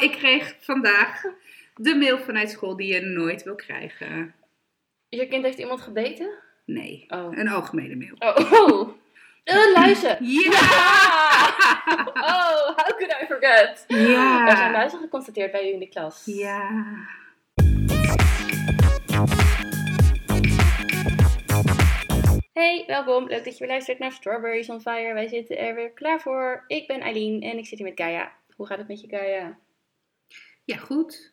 Oh, ik kreeg vandaag de mail vanuit school die je nooit wil krijgen. Je kind heeft iemand gebeten? Nee, Oh. een algemene mail. Oh, oh. Uh, luizen. Ja! Oh, how could I forget? Ja. Er zijn luizen geconstateerd bij u in de klas. Ja. Hey, welkom. Leuk dat je weer luistert naar Strawberries on Fire. Wij zitten er weer klaar voor. Ik ben Eileen en ik zit hier met Gaia. Hoe gaat het met je, Gaia? Ja, goed.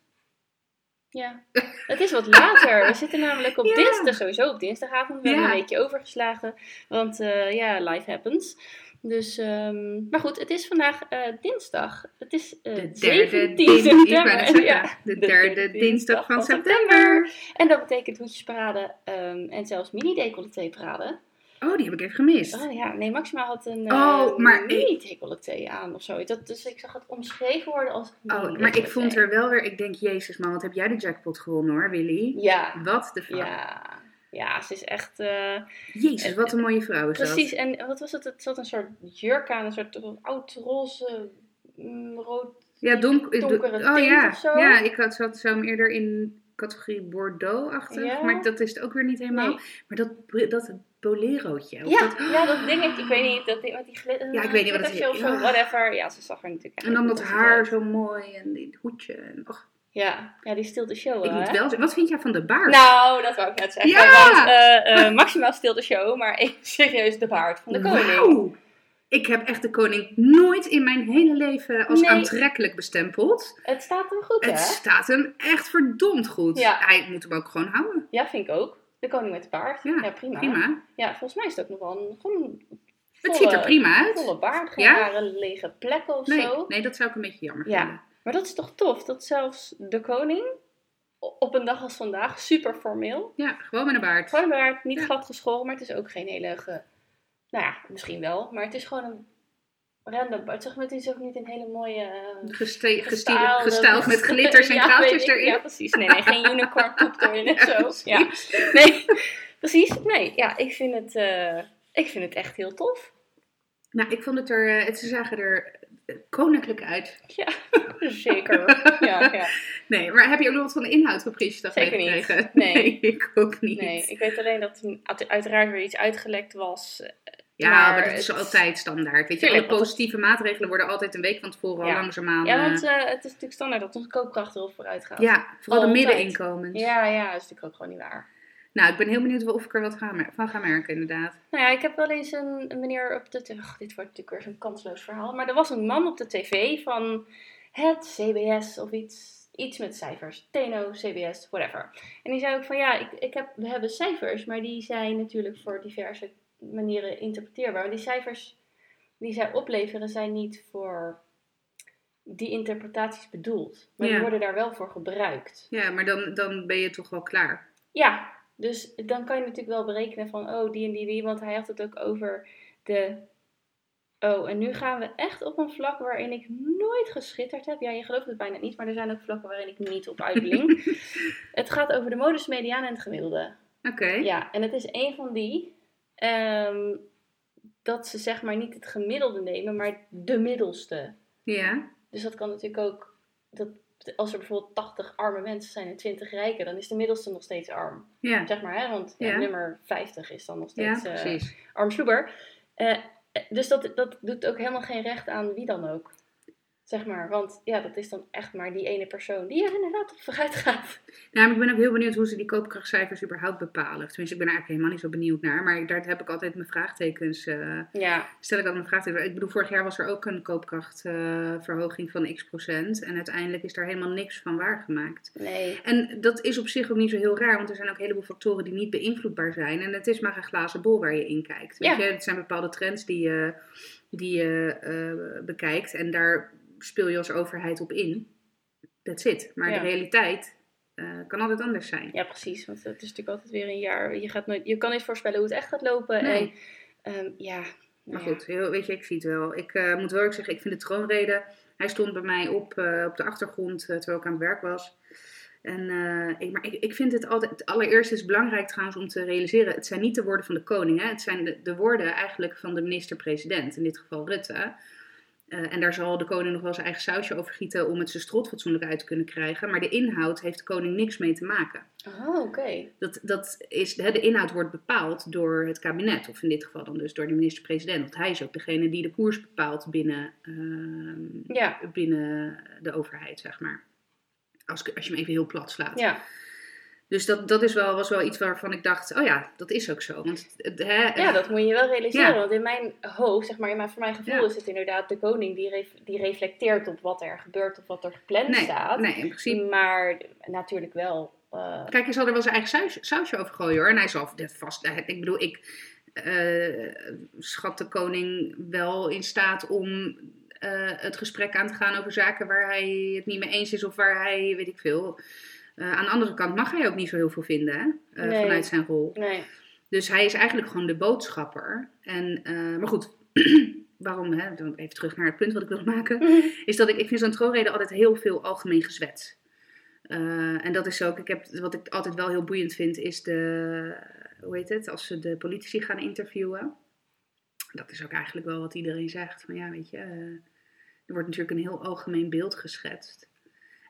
Ja, het is wat later. We zitten namelijk op Ja. dinsdag, sowieso op dinsdagavond. We hebben een weekje overgeslagen, want eh, ja, life happens. Dus, ehm, maar goed, het is vandaag eh, dinsdag. Het is eh, De derde 17 din- ik wou september. Ja, de de derde derde dinsdag van september. En dat betekent hoedjesparade ehm, en zelfs mini-decolleté-parade. Oh, die heb ik even gemist. Oh ja, nee, Maxima had een Oh, eh, maar ik- mini-decolleté aan of zoiets. Dat, dus ik zag het omschreven worden als Oh, maar ik vond er wel weer, ik denk, jezus man, wat heb jij de jackpot gewonnen hoor, Willy? Ja, Wat de fuck. ja, ja, ze is echt... eh, Jezus, wat een mooie vrouw is Precies, dat. en wat was het? Het zat een soort jurk aan, een soort oud roze, mm, rood. Ja, donk, donkere oh tint ja, of zo. ja, ik had, zat zo eerder in categorie Bordeaux-achtig, Ja. maar dat is het ook weer niet helemaal. Nee. Maar dat, dat bolerootje. of Ja, dat- ja, dat ding, ik, weet niet, dat ding met die glitter. Ja, ik weet niet wat het is. Of zo, whatever. Ja, ze zag er natuurlijk en dan dat haar zo mooi en dit hoedje. En, och, Ja, ja, die stilt de show ik wel, moet hè? wel zeggen, wat vind jij van de baard? Nou, dat wou ik net zeggen. Ja! Want eh eh Maxima stilt de show, maar ik serieus de baard van de koning. Ik heb echt de koning nooit in mijn hele leven als Nee. aantrekkelijk bestempeld. Het staat hem goed, Het hè? staat hem echt verdomd goed. Ja. Hij moet hem ook gewoon houden. Ja, vind ik ook. De koning met de baard. Ja, Ja, prima. Prima. Ja, volgens mij is het ook nog wel een, gewoon een Het ziet er prima uit. Volle baard, geen Ja? rare lege plekken of Nee, zo. nee, dat zou ik een beetje jammer Ja. vinden. Maar dat is toch tof, dat zelfs de koning op een dag als vandaag, super formeel. Ja, gewoon met een baard. Gewoon een baard, niet Ja. glad geschoren, maar het is ook geen hele... Ge... Nou ja, misschien wel, maar het is gewoon een random maar, het is ook niet een hele mooie... eh, Gestyled met glitters en Ja, kraaltjes ik. erin. Ja, precies. Nee, nee, geen unicorn poep erin zo. Ja. Nee, precies. Nee, ja, ik vind het, eh, ik vind het echt heel tof. Nou, ik vond het er... eh, Het, ze zagen er koninklijk uit. Ja, zeker. Ja, ja. Nee, maar heb je ook nog wat van de inhoud van Prinsjesdag Zeker niet. meegekregen? Nee. ik ook niet. Nee, ik weet alleen dat er uit- uiteraard weer iets uitgelekt was. Ja, Maar maar, dat is het- altijd standaard. Weet je, Tuurlijk, alle want- positieve maatregelen worden altijd een week van tevoren al Ja. langzaamaan... Ja, eh, want eh, het is natuurlijk standaard dat onze koopkracht erop vooruit gaat. ja, vooral de middeninkomens. ja, ja, dat is natuurlijk ook gewoon niet waar. Nou, ik ben heel benieuwd of ik er wat ga van ga merken, inderdaad. Nou ja, ik heb wel eens een, een meneer op de... t- Ach, dit wordt natuurlijk weer zo'n kansloos verhaal. Maar er was een man op de tv van het CBS of iets. Iets met cijfers. TNO, CBS, whatever. En die zei ook van ja, ik, ik heb, we hebben cijfers, maar die zijn natuurlijk voor diverse manieren interpreteerbaar. Maar die cijfers die zij opleveren zijn niet voor die interpretaties bedoeld. Maar die worden daar wel voor gebruikt. Ja, maar dan, dan ben je toch wel klaar. Ja, dus dan kan je natuurlijk wel berekenen van, oh, die en die, die. Want hij had het ook over de... Oh, en nu gaan we echt op een vlak waarin ik nooit geschitterd heb. Ja, je gelooft het bijna niet, maar er zijn ook vlakken waarin ik niet op uitblink. het gaat over de modus mediaan en het gemiddelde. Oké. Ja, en het is een van die... ehm, dat ze zeg maar niet het gemiddelde nemen, maar de middelste. Ja. Dus dat kan natuurlijk ook... Dat, als er bijvoorbeeld 80 arme mensen zijn en 20 rijken, dan is de middelste nog steeds arm. Ja. Zeg maar, hè? want ja, Ja. nummer 50 is dan nog steeds precies. arm sloeber. Eh, eh, dus dat, dat doet ook helemaal geen recht aan wie dan ook. Zeg maar, want ja, dat is dan echt maar die ene persoon die er inderdaad op vooruit gaat. Nou, maar ik ben ook heel benieuwd hoe ze die koopkrachtcijfers überhaupt bepalen. Tenminste, ik ben er eigenlijk helemaal niet zo benieuwd naar. Maar daar heb ik altijd mijn vraagtekens. eh, Ja, stel ik altijd mijn vraagtekens. Ik bedoel, vorig jaar was er ook een koopkrachtverhoging van x procent. En uiteindelijk is daar helemaal niks van waargemaakt. nee. En dat is op zich ook niet zo heel raar, want er zijn ook een heleboel factoren die niet beïnvloedbaar zijn. En het is maar een glazen bol waar je in kijkt. Weet Ja. je, het zijn bepaalde trends die je, die je eh, bekijkt en daar speel je als overheid op in. That's it. Maar Ja. de realiteit eh, kan altijd anders zijn. Ja, precies. Want het is natuurlijk altijd weer een jaar. Je, gaat nooit, je kan niet voorspellen hoe het echt gaat lopen. Nee. En ehm, ja. Maar nou ja. goed, heel, weet je, ik zie het wel. Ik eh, moet wel ook zeggen, ik vind de troonrede, hij stond bij mij op, eh, op de achtergrond terwijl ik aan het werk was. En, ik, maar ik, ik vind het altijd, allereerst is het belangrijk trouwens om te realiseren, het zijn niet de woorden van de koning, hè? het zijn de, de woorden eigenlijk van de minister-president, in dit geval Rutte. Eh, en daar zal de koning nog wel zijn eigen sausje over gieten om het zijn strot fatsoenlijk uit te kunnen krijgen. Maar de inhoud heeft de koning niks mee te maken. Oh, oké. Dat, dat is, de inhoud wordt bepaald door het kabinet, of in dit geval dan dus door de minister-president. Want hij is ook degene die de koers bepaalt binnen, ehm, Ja. binnen de overheid, zeg maar. Als, als je hem even heel plat slaat. Ja. Dus dat, dat is wel, was wel iets waarvan ik dacht, oh ja, dat is ook zo. Want hè, ja, dat moet je wel realiseren. Ja. Want in mijn hoofd, zeg maar, mijn, voor mijn gevoel Ja. is het inderdaad de koning die, ref- die reflecteert op wat er gebeurt of wat er gepland nee, staat. nee, in principe. Maar natuurlijk wel. eh, Kijk, hij zal er wel zijn eigen saus, sausje over gooien hoor. En hij zal dit vast. Ik bedoel, ik eh, schat de koning wel in staat om eh, het gesprek aan te gaan over zaken waar hij het niet mee eens is of waar hij, weet ik veel. Eh, aan de andere kant mag hij ook niet zo heel veel vinden hè, eh, Nee. vanuit zijn rol. nee. Dus hij is eigenlijk gewoon de boodschapper. En, eh, maar goed, waarom, hè, dan even terug naar het punt wat ik wil maken is dat ik, ik vind zo'n troonrede altijd heel veel algemeen gezwets. En dat is ook, ik heb, wat ik altijd wel heel boeiend vind, is de, hoe heet het, als ze de politici gaan interviewen. Dat is ook eigenlijk wel wat iedereen zegt. Van ja, weet je, er wordt natuurlijk een heel algemeen beeld geschetst.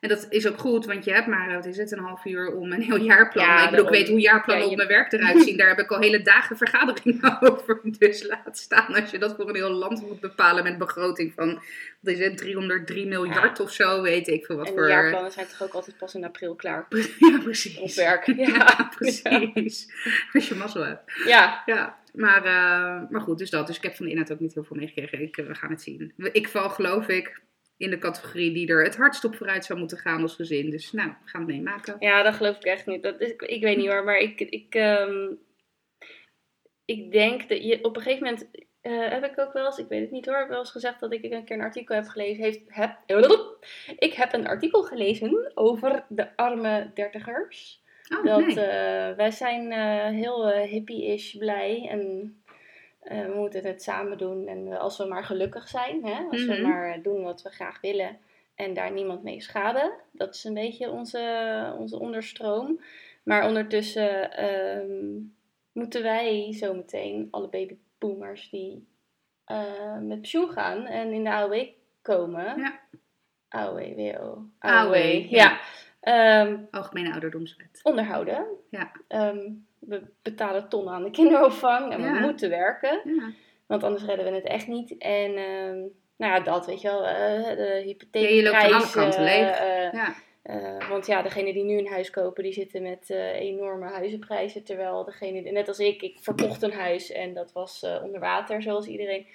En dat is ook goed, want je hebt maar, wat is het, een half uur om een heel jaarplan. Ja, ik bedoel, ik weet hoe jaarplannen Ja, op mijn werk eruit zien. Daar heb ik al hele dagen vergaderingen over. Dus laat staan als je dat voor een heel land moet bepalen met begroting van, wat is het, 303 miljard of zo, weet ik veel wat En voor... jaarplannen zijn toch ook altijd pas in april klaar. Ja, precies. Op werk. Ja, precies. Als je mazzel hebt. Ja, Ja, maar, eh, maar goed, dus dat. Dus ik heb van de inhoud ook niet heel veel meegekregen. Ik, eh, we gaan het zien. Ik val, geloof ik, in de categorie die er het hardst op vooruit zou moeten gaan als gezin. Dus nou, we gaan het meemaken. ja, dat geloof ik echt niet. Dat is, ik weet niet hoor, maar ik, ik, ehm, ik denk dat je op een gegeven moment. eh, heb ik ook wel eens, ik weet het niet hoor, wel eens gezegd dat ik een keer een artikel heb gelezen. Heeft, heb, ik heb een artikel gelezen over de arme dertigers. Oh, Dat nee. eh, wij zijn eh, heel hippie-ish blij en eh, we moeten het samen doen. En we- als we maar gelukkig zijn, hè? als we Mhm. maar doen wat we graag willen en daar niemand mee schaden. Dat is een beetje onze, onze onderstroom. Maar ondertussen ehm, moeten wij zometeen, alle babyboomers die eh, met pensioen gaan en in de AOW komen. Ja. AOW, WO. AOW, ja. ja. Ehm, Algemene ouderdomswet. onderhouden. Ja. Ehm, we betalen tonnen aan de kinderopvang en Ja. we moeten werken, Ja. want anders redden we het echt niet. En ehm, nou ja, dat weet je wel, eh, de hypotheekprijzen. Ja, je loopt aan alle kanten leeg. eh, Ja. eh, want ja, degene die nu een huis kopen, die zitten met enorme huizenprijzen. Terwijl degene, net als ik, ik verkocht een huis en dat was onder water, zoals iedereen.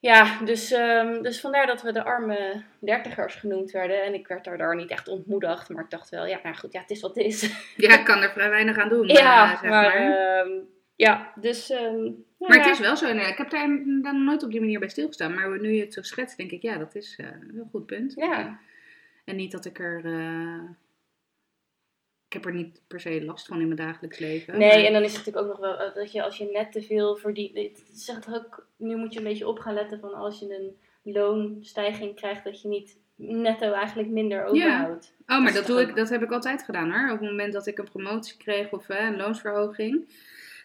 Ja, dus, ehm, dus vandaar dat we de arme dertigers genoemd werden. En ik werd daardoor niet echt ontmoedigd, maar ik dacht wel, ja, nou goed, ja, het is wat het is. ja, ik kan er vrij weinig aan doen. ja, eh, zeg maar, maar. ehm, ja, dus... ehm, nou Maar het is wel zo. nee, ik heb daar dan nooit op die manier bij stilgestaan. Maar nu je het zo schetst, denk ik, ja, dat is eh, een heel goed punt. Ja, En niet dat ik er. eh, ik heb er niet per se last van in mijn dagelijks leven. Nee, maar- en dan is het natuurlijk ook nog wel eh, dat je als je net te veel verdient. Het zegt ook, nu moet je een beetje op gaan letten van als je een loonstijging krijgt, dat je niet netto eigenlijk minder overhoudt. Oh, maar Dat doe ik, dat heb ik altijd gedaan hoor. Op het moment dat ik een promotie kreeg of eh, een loonsverhoging.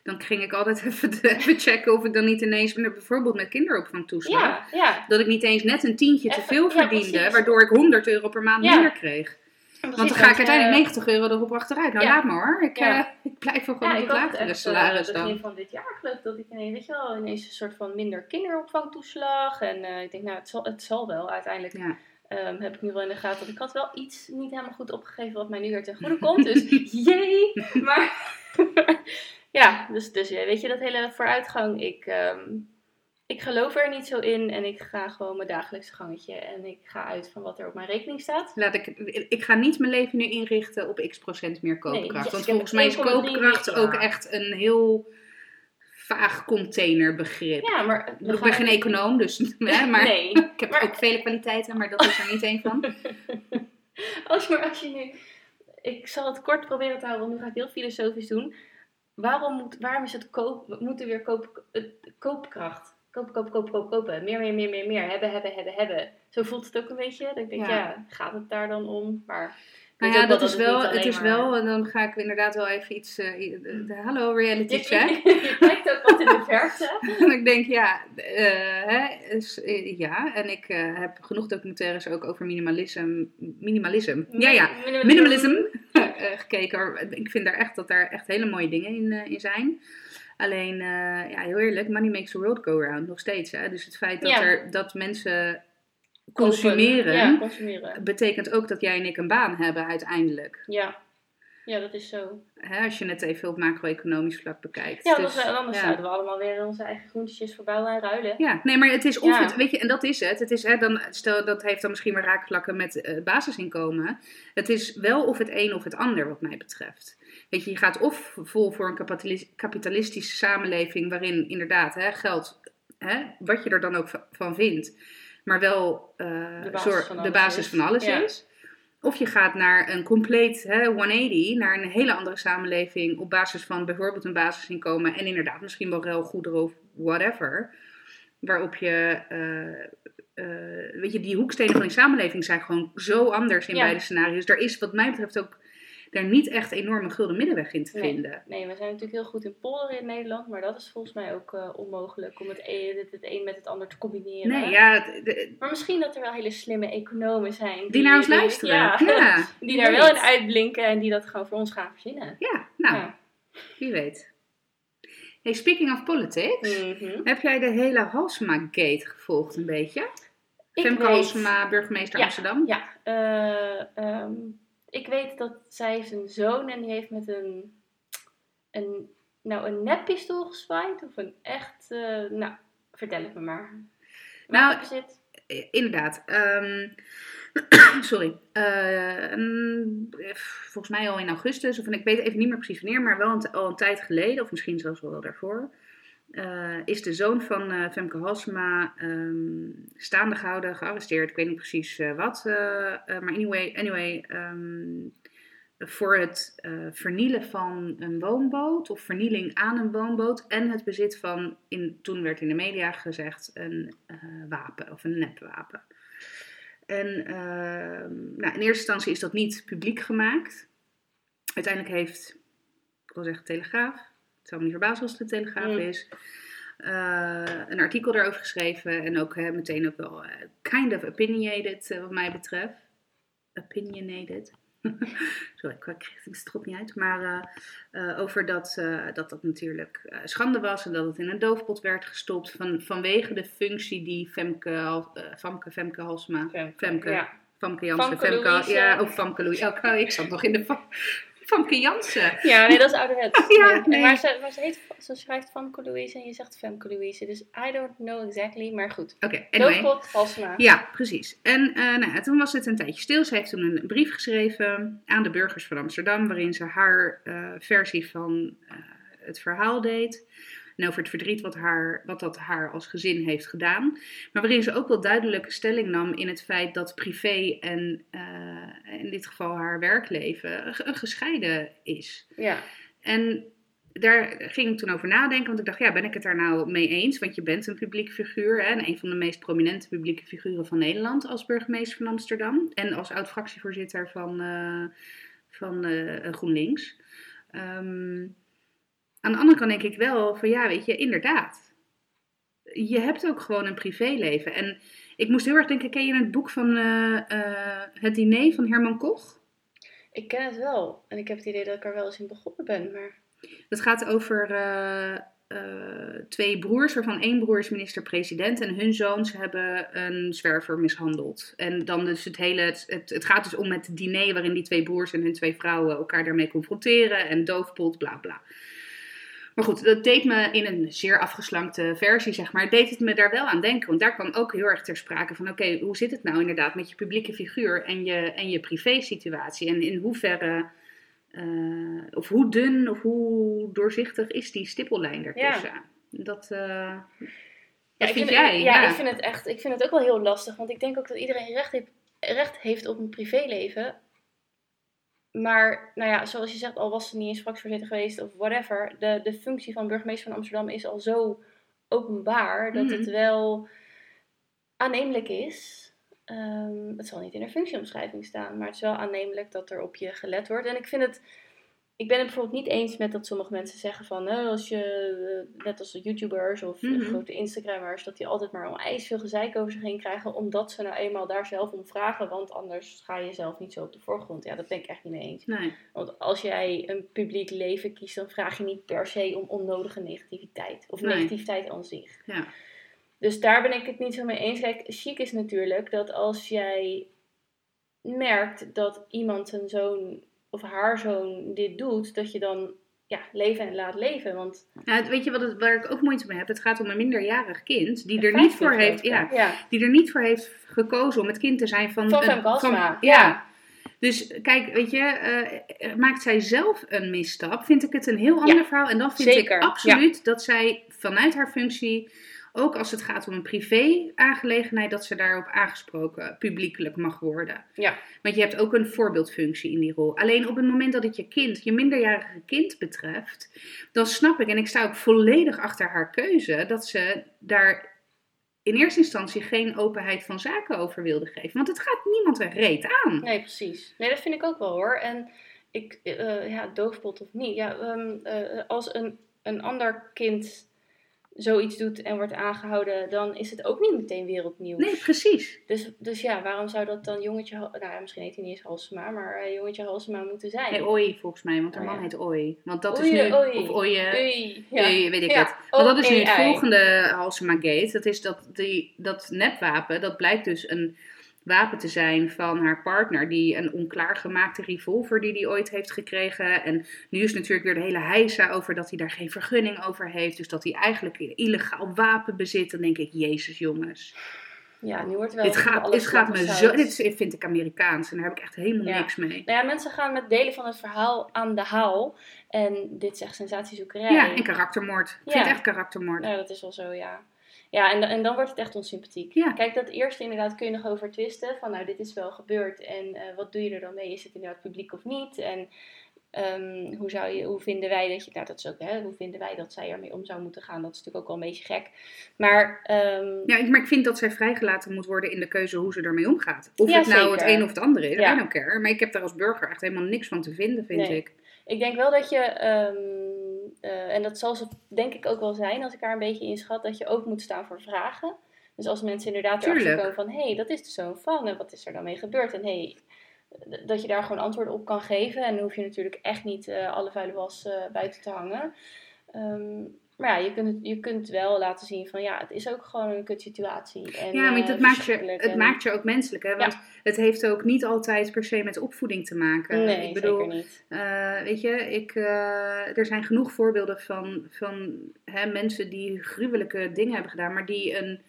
Dan ging ik altijd even, even checken of ik dan niet ineens, bijvoorbeeld met kinderopvangtoeslag. Ja, ja. Dat ik niet eens net een tientje te veel ja, verdiende, waardoor ik 100 euro per maand Ja. minder kreeg. Want dan ga ik uiteindelijk nee 90 euro erop achteruit. Nou, Ja. laat maar hoor. Ik, Ja. eh, ik blijf wel gewoon Ja, op lagere echt, salaris eh, dan. begin van dit jaar geloof ik dat ik ineens, weet je wel, ineens een soort van minder kinderopvangtoeslag. En eh, ik denk, nou, het zal, het zal wel. Uiteindelijk ehm, heb ik nu wel in de gaten. Want ik had wel iets niet helemaal goed opgegeven wat mij nu weer ten goede komt. Dus jee! Maar ja, dus, dus weet je, dat hele vooruitgang, ik, ehm, ik geloof er niet zo in. En ik ga gewoon mijn dagelijkse gangetje. En ik ga uit van wat er op mijn rekening staat. Laat ik, ik ga niet mijn leven nu inrichten op x procent meer koopkracht. yes, want volgens mij is 1,3 koopkracht ook echt een heel vaag containerbegrip. Ja, maar... Ik ben geen econoom, dus hè, maar Nee. ik heb maar- ook vele kwaliteiten, maar dat is er niet één van. Als, maar als je nu... Ik zal het kort proberen te houden, want nu ga ik heel filosofisch doen. Waarom, moet, waarom is het koop... We moeten weer koop, het, koopkracht. Kopen, kopen, kopen, kopen, kopen. Meer, meer, meer, meer, meer. Hebben, hebben, hebben, hebben. Zo voelt het ook een beetje. Dat ik denk, Ja. ja, gaat het daar dan om? Maar Nou ja, dat is wel, het is maar- wel, en dan ga ik inderdaad wel even iets, eh, de, de- hallo reality check. Je kijkt ook wat in de verte. En ik denk, ja, eh, hè, is, eh, ja. en ik heb genoeg documentaires ook over minimalisme, minimalisme, ja ja, minimalism eh, gekeken. Ik vind daar echt dat daar echt hele mooie dingen in, in zijn. Alleen, eh, ja, heel eerlijk, money makes the world go round, nog steeds. Hè? Dus het feit dat, Ja. er, dat mensen consumeren, Ja, consumeren. betekent ook dat jij en ik een baan hebben uiteindelijk. Ja. Ja, dat is zo. Hè? Als je het even op macro-economisch vlak bekijkt. Ja, Dus, anders, anders ja. zouden we allemaal weer onze eigen groentjes verbouwen en ruilen. Ja, nee, maar het is of Ja. het, weet je, en dat is het. Het is, hè, dan, stel, dat heeft dan misschien weer raakvlakken met eh, basisinkomen. Het is wel of het een of het ander, wat mij betreft. Weet je, je gaat of vol voor een kapitalis- kapitalistische samenleving, waarin inderdaad hè, geld, hè, wat je er dan ook va- van vindt, maar wel eh, De basis zorg- van de alles basis is. van alles Ja. is. Of je gaat naar een compleet hè, 180, naar een hele andere samenleving op basis van bijvoorbeeld een basisinkomen en inderdaad misschien wel ruilgoederen of whatever. Waarop je, eh, eh, weet je, die hoekstenen van die samenleving zijn gewoon zo anders in Ja. beide scenario's. Er is wat mij betreft ook daar niet echt enorme gulden middenweg in te Nee. vinden. Nee, we zijn natuurlijk heel goed in polderen in Nederland, maar dat is volgens mij ook eh, onmogelijk om het een, het, het een met het ander te combineren. Nee, ja, de- Maar misschien dat er wel hele slimme economen zijn. die naar ons luisteren. Ja, Ja, die daar wel in uitblinken en die dat gewoon voor ons gaan verzinnen. Ja, nou, Ja. wie weet. Hey, speaking of politics, Mhm. heb jij de hele Halsema-gate gevolgd een beetje? Ik Femke weet- Halsema, burgemeester. Amsterdam. Ja, eh, ehm, ik weet dat zij heeft een zoon en die heeft met een, een, nou, een neppistool gezwaaid of een echt, eh, nou, vertel het me maar. Nou, zit? Inderdaad. ehm, sorry. Eh, eh, volgens mij al in augustus, of ik weet even niet meer precies wanneer, maar wel een al een tijd geleden, of misschien zelfs wel daarvoor, eh, is de zoon van eh, Femke Halsema ehm, staande gehouden, gearresteerd. Ik weet niet precies eh, wat, maar anyway, anyway ehm, voor het vernielen van een woonboot of vernieling aan een woonboot en het bezit van, in, toen werd in de media gezegd, een wapen of een nepwapen. En ehm, nou, in eerste instantie is dat niet publiek gemaakt. Uiteindelijk heeft, ik wil zeggen Telegraaf, het zou me niet verbazen als het de Telegraaf Mm. is, eh, een artikel daarover geschreven en ook hè, meteen ook wel eh, kind of opinionated eh, wat mij betreft. Opinionated. Sorry, ik kreeg het niet uit. Maar eh, eh, over dat, eh, dat dat natuurlijk eh, schande was en dat het in een doofpot werd gestopt van, vanwege de functie die Femke, eh, Famke, Femke Halsema, Femke, Ja. Famke Jansen, Femke, Louise. ja, of Famke Louise. Oh, ik zat nog in de Famke Jansen. ja, nee, dat is ouderwets. Ja, Nee. Maar, ze, maar ze, heet, ze schrijft Famke Louise en je zegt Femke Louise. Dus I don't know exactly, maar goed. Oké, anyway. Doofpot, Halsema. Ja, precies. En eh, nou, toen was het een tijdje stil. Ze heeft toen een brief geschreven aan de burgers van Amsterdam, waarin ze haar eh, versie van eh, het verhaal deed. En over het verdriet wat, haar, wat dat haar als gezin heeft gedaan. Maar waarin ze ook wel duidelijke stelling nam in het feit dat privé en eh, in dit geval haar werkleven ge- gescheiden is. Ja. En daar ging ik toen over nadenken, want ik dacht, ja, ben ik het daar nou mee eens? Want je bent een publiek figuur, hè, en een van de meest prominente publieke figuren van Nederland als burgemeester van Amsterdam. En als oud-fractievoorzitter van, eh, van eh, GroenLinks. Ehm, aan de andere kant denk ik wel van, ja, weet je, inderdaad. Je hebt ook gewoon een privéleven. En ik moest heel erg denken, ken je het boek van eh, eh, Het Diner van Herman Koch? Ik ken het wel. En ik heb het idee dat ik er wel eens in begonnen ben. Maar Het gaat over eh, twee broers, waarvan één broer is minister-president en hun zoons hebben een zwerver mishandeld. En dan dus het hele, het, het, het gaat dus om het diner waarin die twee broers en hun twee vrouwen elkaar daarmee confronteren en doofpot, bla bla. Maar goed, dat deed me in een zeer afgeslankte versie, zeg maar, deed het me daar wel aan denken. Want daar kwam ook heel erg ter sprake van, oké, hoe zit het nou inderdaad met je publieke figuur en je, en je privé-situatie? En in hoeverre, eh, of hoe dun of hoe doorzichtig is die stippellijn daartussen? Dat, eh, ja, ik vind vind, jij? Ja, Ja. ik vind het echt. Ik vind het ook wel heel lastig. Want ik denk ook dat iedereen recht heeft, recht heeft op een privéleven. Maar, nou ja, zoals je zegt, al was ze niet eens fractievoorzitter geweest of whatever. De, de functie van burgemeester van Amsterdam is al zo openbaar dat Mhm. het wel aannemelijk is ehm, het zal niet in de functieomschrijving staan, maar het is wel aannemelijk dat er op je gelet wordt. En ik vind het, ik ben het bijvoorbeeld niet eens met dat sommige mensen zeggen van, nou, als je, eh, net als de YouTubers of Mhm. grote Instagrammers, dat die altijd maar onwijs veel gezeik over zich heen krijgen, omdat ze nou eenmaal daar zelf om vragen, want anders ga je zelf niet zo op de voorgrond. Ja, dat ben ik echt niet mee eens. Nee. Want als jij een publiek leven kiest, dan vraag je niet per se om onnodige negativiteit. Of Nee. negativiteit aan zich. Ja. Dus daar ben ik het niet zo mee eens. Kijk, chic is natuurlijk dat als jij merkt dat iemand zijn zoon of haar zoon dit doet, dat je dan ja, leven en laat leven. Want Nou, weet je wat het, waar ik ook moeite mee heb? Het gaat om een minderjarig kind die er niet voor heeft, ja, ja. die er niet voor heeft gekozen om het kind te zijn van... Van Femke ja. ja. Dus kijk, weet je, eh, maakt zij zelf een misstap, vind ik het een heel ander verhaal. En dan vind zeker, ik absoluut dat zij vanuit haar functie, ook als het gaat om een privé-aangelegenheid, dat ze daarop aangesproken publiekelijk mag worden. Ja. Want je hebt ook een voorbeeldfunctie in die rol. Alleen op het moment dat het je kind, je minderjarige kind betreft, dan snap ik, en ik sta ook volledig achter haar keuze, dat ze daar in eerste instantie geen openheid van zaken over wilde geven. Want het gaat niemand een reet aan. Nee, precies. Nee, dat vind ik ook wel hoor. En ik, eh, ja, doofpot of niet. Ja, ehm, eh, als een, een ander kind zoiets doet en wordt aangehouden, dan is het ook niet meteen wereldnieuws. Nee, precies. Dus, dus ja, waarom zou dat dan jongetje, nou misschien heet hij niet eens Halsema, maar eh, jongetje Halsema moeten zijn? Nee, Ooi volgens mij, want haar Oh, man ja. heet Ooi. Want dat Oei, is nu, oei. of Oie, Oei, ja. Oei, weet ik Ja, het. Want dat is nu het OAI. volgende Halsema Gate. Dat is dat, die, dat nepwapen, dat blijkt dus een wapen te zijn van haar partner. Die een onklaargemaakte revolver die hij ooit heeft gekregen. En nu is natuurlijk weer de hele heisa over dat hij daar geen vergunning over heeft. Dus dat hij eigenlijk illegaal wapen bezit. Dan denk ik, jezus jongens. Ja, nu wordt wel Dit gaat, dit gaat me zo, dit vind ik Amerikaans. En daar heb ik echt helemaal Ja. niks mee. Nou ja, mensen gaan met delen van het verhaal aan de haal. En dit is echt sensatiezoekerij. Ja, en karaktermoord. Ik vind het echt karaktermoord. Ja, dat is wel zo, ja. Ja, en, en dan wordt het echt onsympathiek. Ja. Kijk, dat eerste inderdaad kun je nog over twisten. Van nou, dit is wel gebeurd en eh, wat doe je er dan mee? Is het inderdaad publiek of niet? En ehm, hoe, zou je, hoe vinden wij dat je... Nou, dat is ook, hè. Hoe vinden wij dat zij ermee om zou moeten gaan? Dat is natuurlijk ook wel een beetje gek. Maar ehm, Ja, ik- maar ik vind dat zij vrijgelaten moet worden in de keuze hoe ze ermee omgaat. Of Ja, het nou het een of het andere is, Ja. I don't care. Maar ik heb daar als burger echt helemaal niks van te vinden, vind Nee. ik. Ik denk wel dat je, ehm, eh, en dat zal ze denk ik ook wel zijn als ik haar een beetje inschat, dat je ook moet staan voor vragen. Dus als mensen inderdaad erachter Tuurlijk. komen van, hé, hey, dat is de zoon van en wat is er dan mee gebeurd? En hey, dat je daar gewoon antwoorden op kan geven. En dan hoef je natuurlijk echt niet eh, alle vuile was eh, buiten te hangen. Ehm, maar ja, je kunt, het, je kunt wel laten zien van, ja, het is ook gewoon een kutsituatie. En, ja, maar eh, het, maakt je, het en- maakt je ook menselijk, hè? Want het heeft ook niet altijd per se met opvoeding te maken. Nee, ik bedoel, zeker niet. eh, weet je, ik, eh, er zijn genoeg voorbeelden van, van hè, mensen die gruwelijke dingen hebben gedaan, maar die een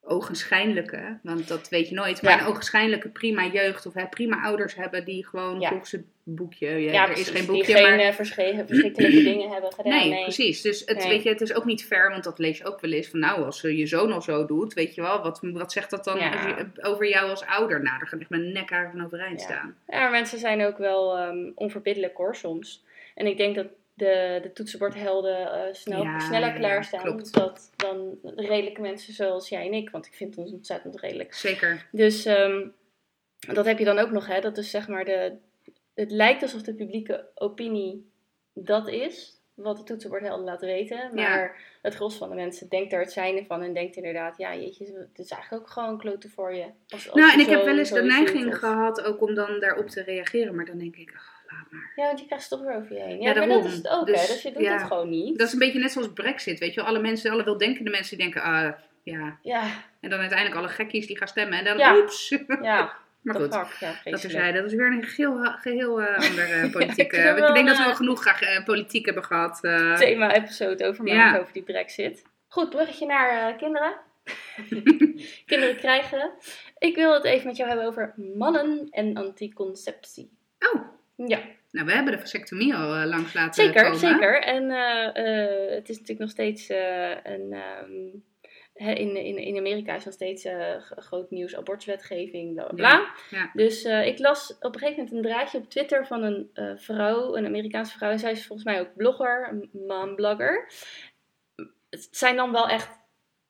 ogenschijnlijke, want dat weet je nooit, maar Ja. een ogenschijnlijke prima jeugd of hè, prima ouders hebben die gewoon Ja. volgens het boekje, ja, Ja, er precies, is geen die boekje, geen maar eh, versche- verschrikkelijke dingen hebben gedaan. Nee, nee. precies. Dus het, Nee. weet je, het is ook niet fair, want dat lees je ook wel eens van, nou, als eh, je zoon al zo doet, weet je wel, wat, wat zegt dat dan Ja. je- over jou als ouder? Nou, daar gaat echt mijn nek van overeind Ja. staan. Ja, maar mensen zijn ook wel ehm, onverbiddelijk hoor soms. En ik denk dat de, de toetsenbordhelden eh, snel, Ja, sneller ja, klaarstaan dat, dan redelijke mensen zoals jij en ik. Want ik vind ons ontzettend redelijk. Zeker. Dus ehm, dat heb je dan ook nog, hè. Dat is zeg maar de... Het lijkt alsof de publieke opinie dat is, wat de toetsenbordhelden laten weten. Maar het gros van de mensen denkt er het zijne van en denkt inderdaad, ja jeetje, het is eigenlijk ook gewoon kloten voor je. Als, als nou, en ik heb wel eens de neiging of- gehad ook om dan daarop te reageren, maar dan denk ik, oh, laat maar. Ja, want je krijgt het toch weer over je heen. Ja, Ja, maar dat is het ook, Dus, hè. Dus je doet ja. het gewoon niet. Dat is een beetje net zoals Brexit, weet je wel. Alle mensen, alle weldenkende mensen die denken, ah, ja. Ja, En dan uiteindelijk alle gekkies die gaan stemmen en dan, oeps. ja. maar goed. ja, Dat terzijde, dat is weer een geheel, geheel eh, andere Ik politieke... heb ik wel, denk dat we eh, wel genoeg graag eh, politiek hebben gehad. eh. Thema-episode over maken over die brexit. Goed, bruggetje naar eh, kinderen. kinderen krijgen. Ik wil het even met jou hebben over mannen en anticonceptie. Oh, Ja, nou we hebben de vasectomie al eh, langs laten zeker, komen. zeker. En eh, eh, het is natuurlijk nog steeds eh, een... ehm, in, in, in Amerika is nog steeds eh, groot nieuws, abortuswetgeving, bla bla bla. Ja, ja. Dus eh, ik las op een gegeven moment een draadje op Twitter van een eh, vrouw, een Amerikaanse vrouw. En zij is volgens mij ook blogger, een momblogger. Het zijn dan wel echt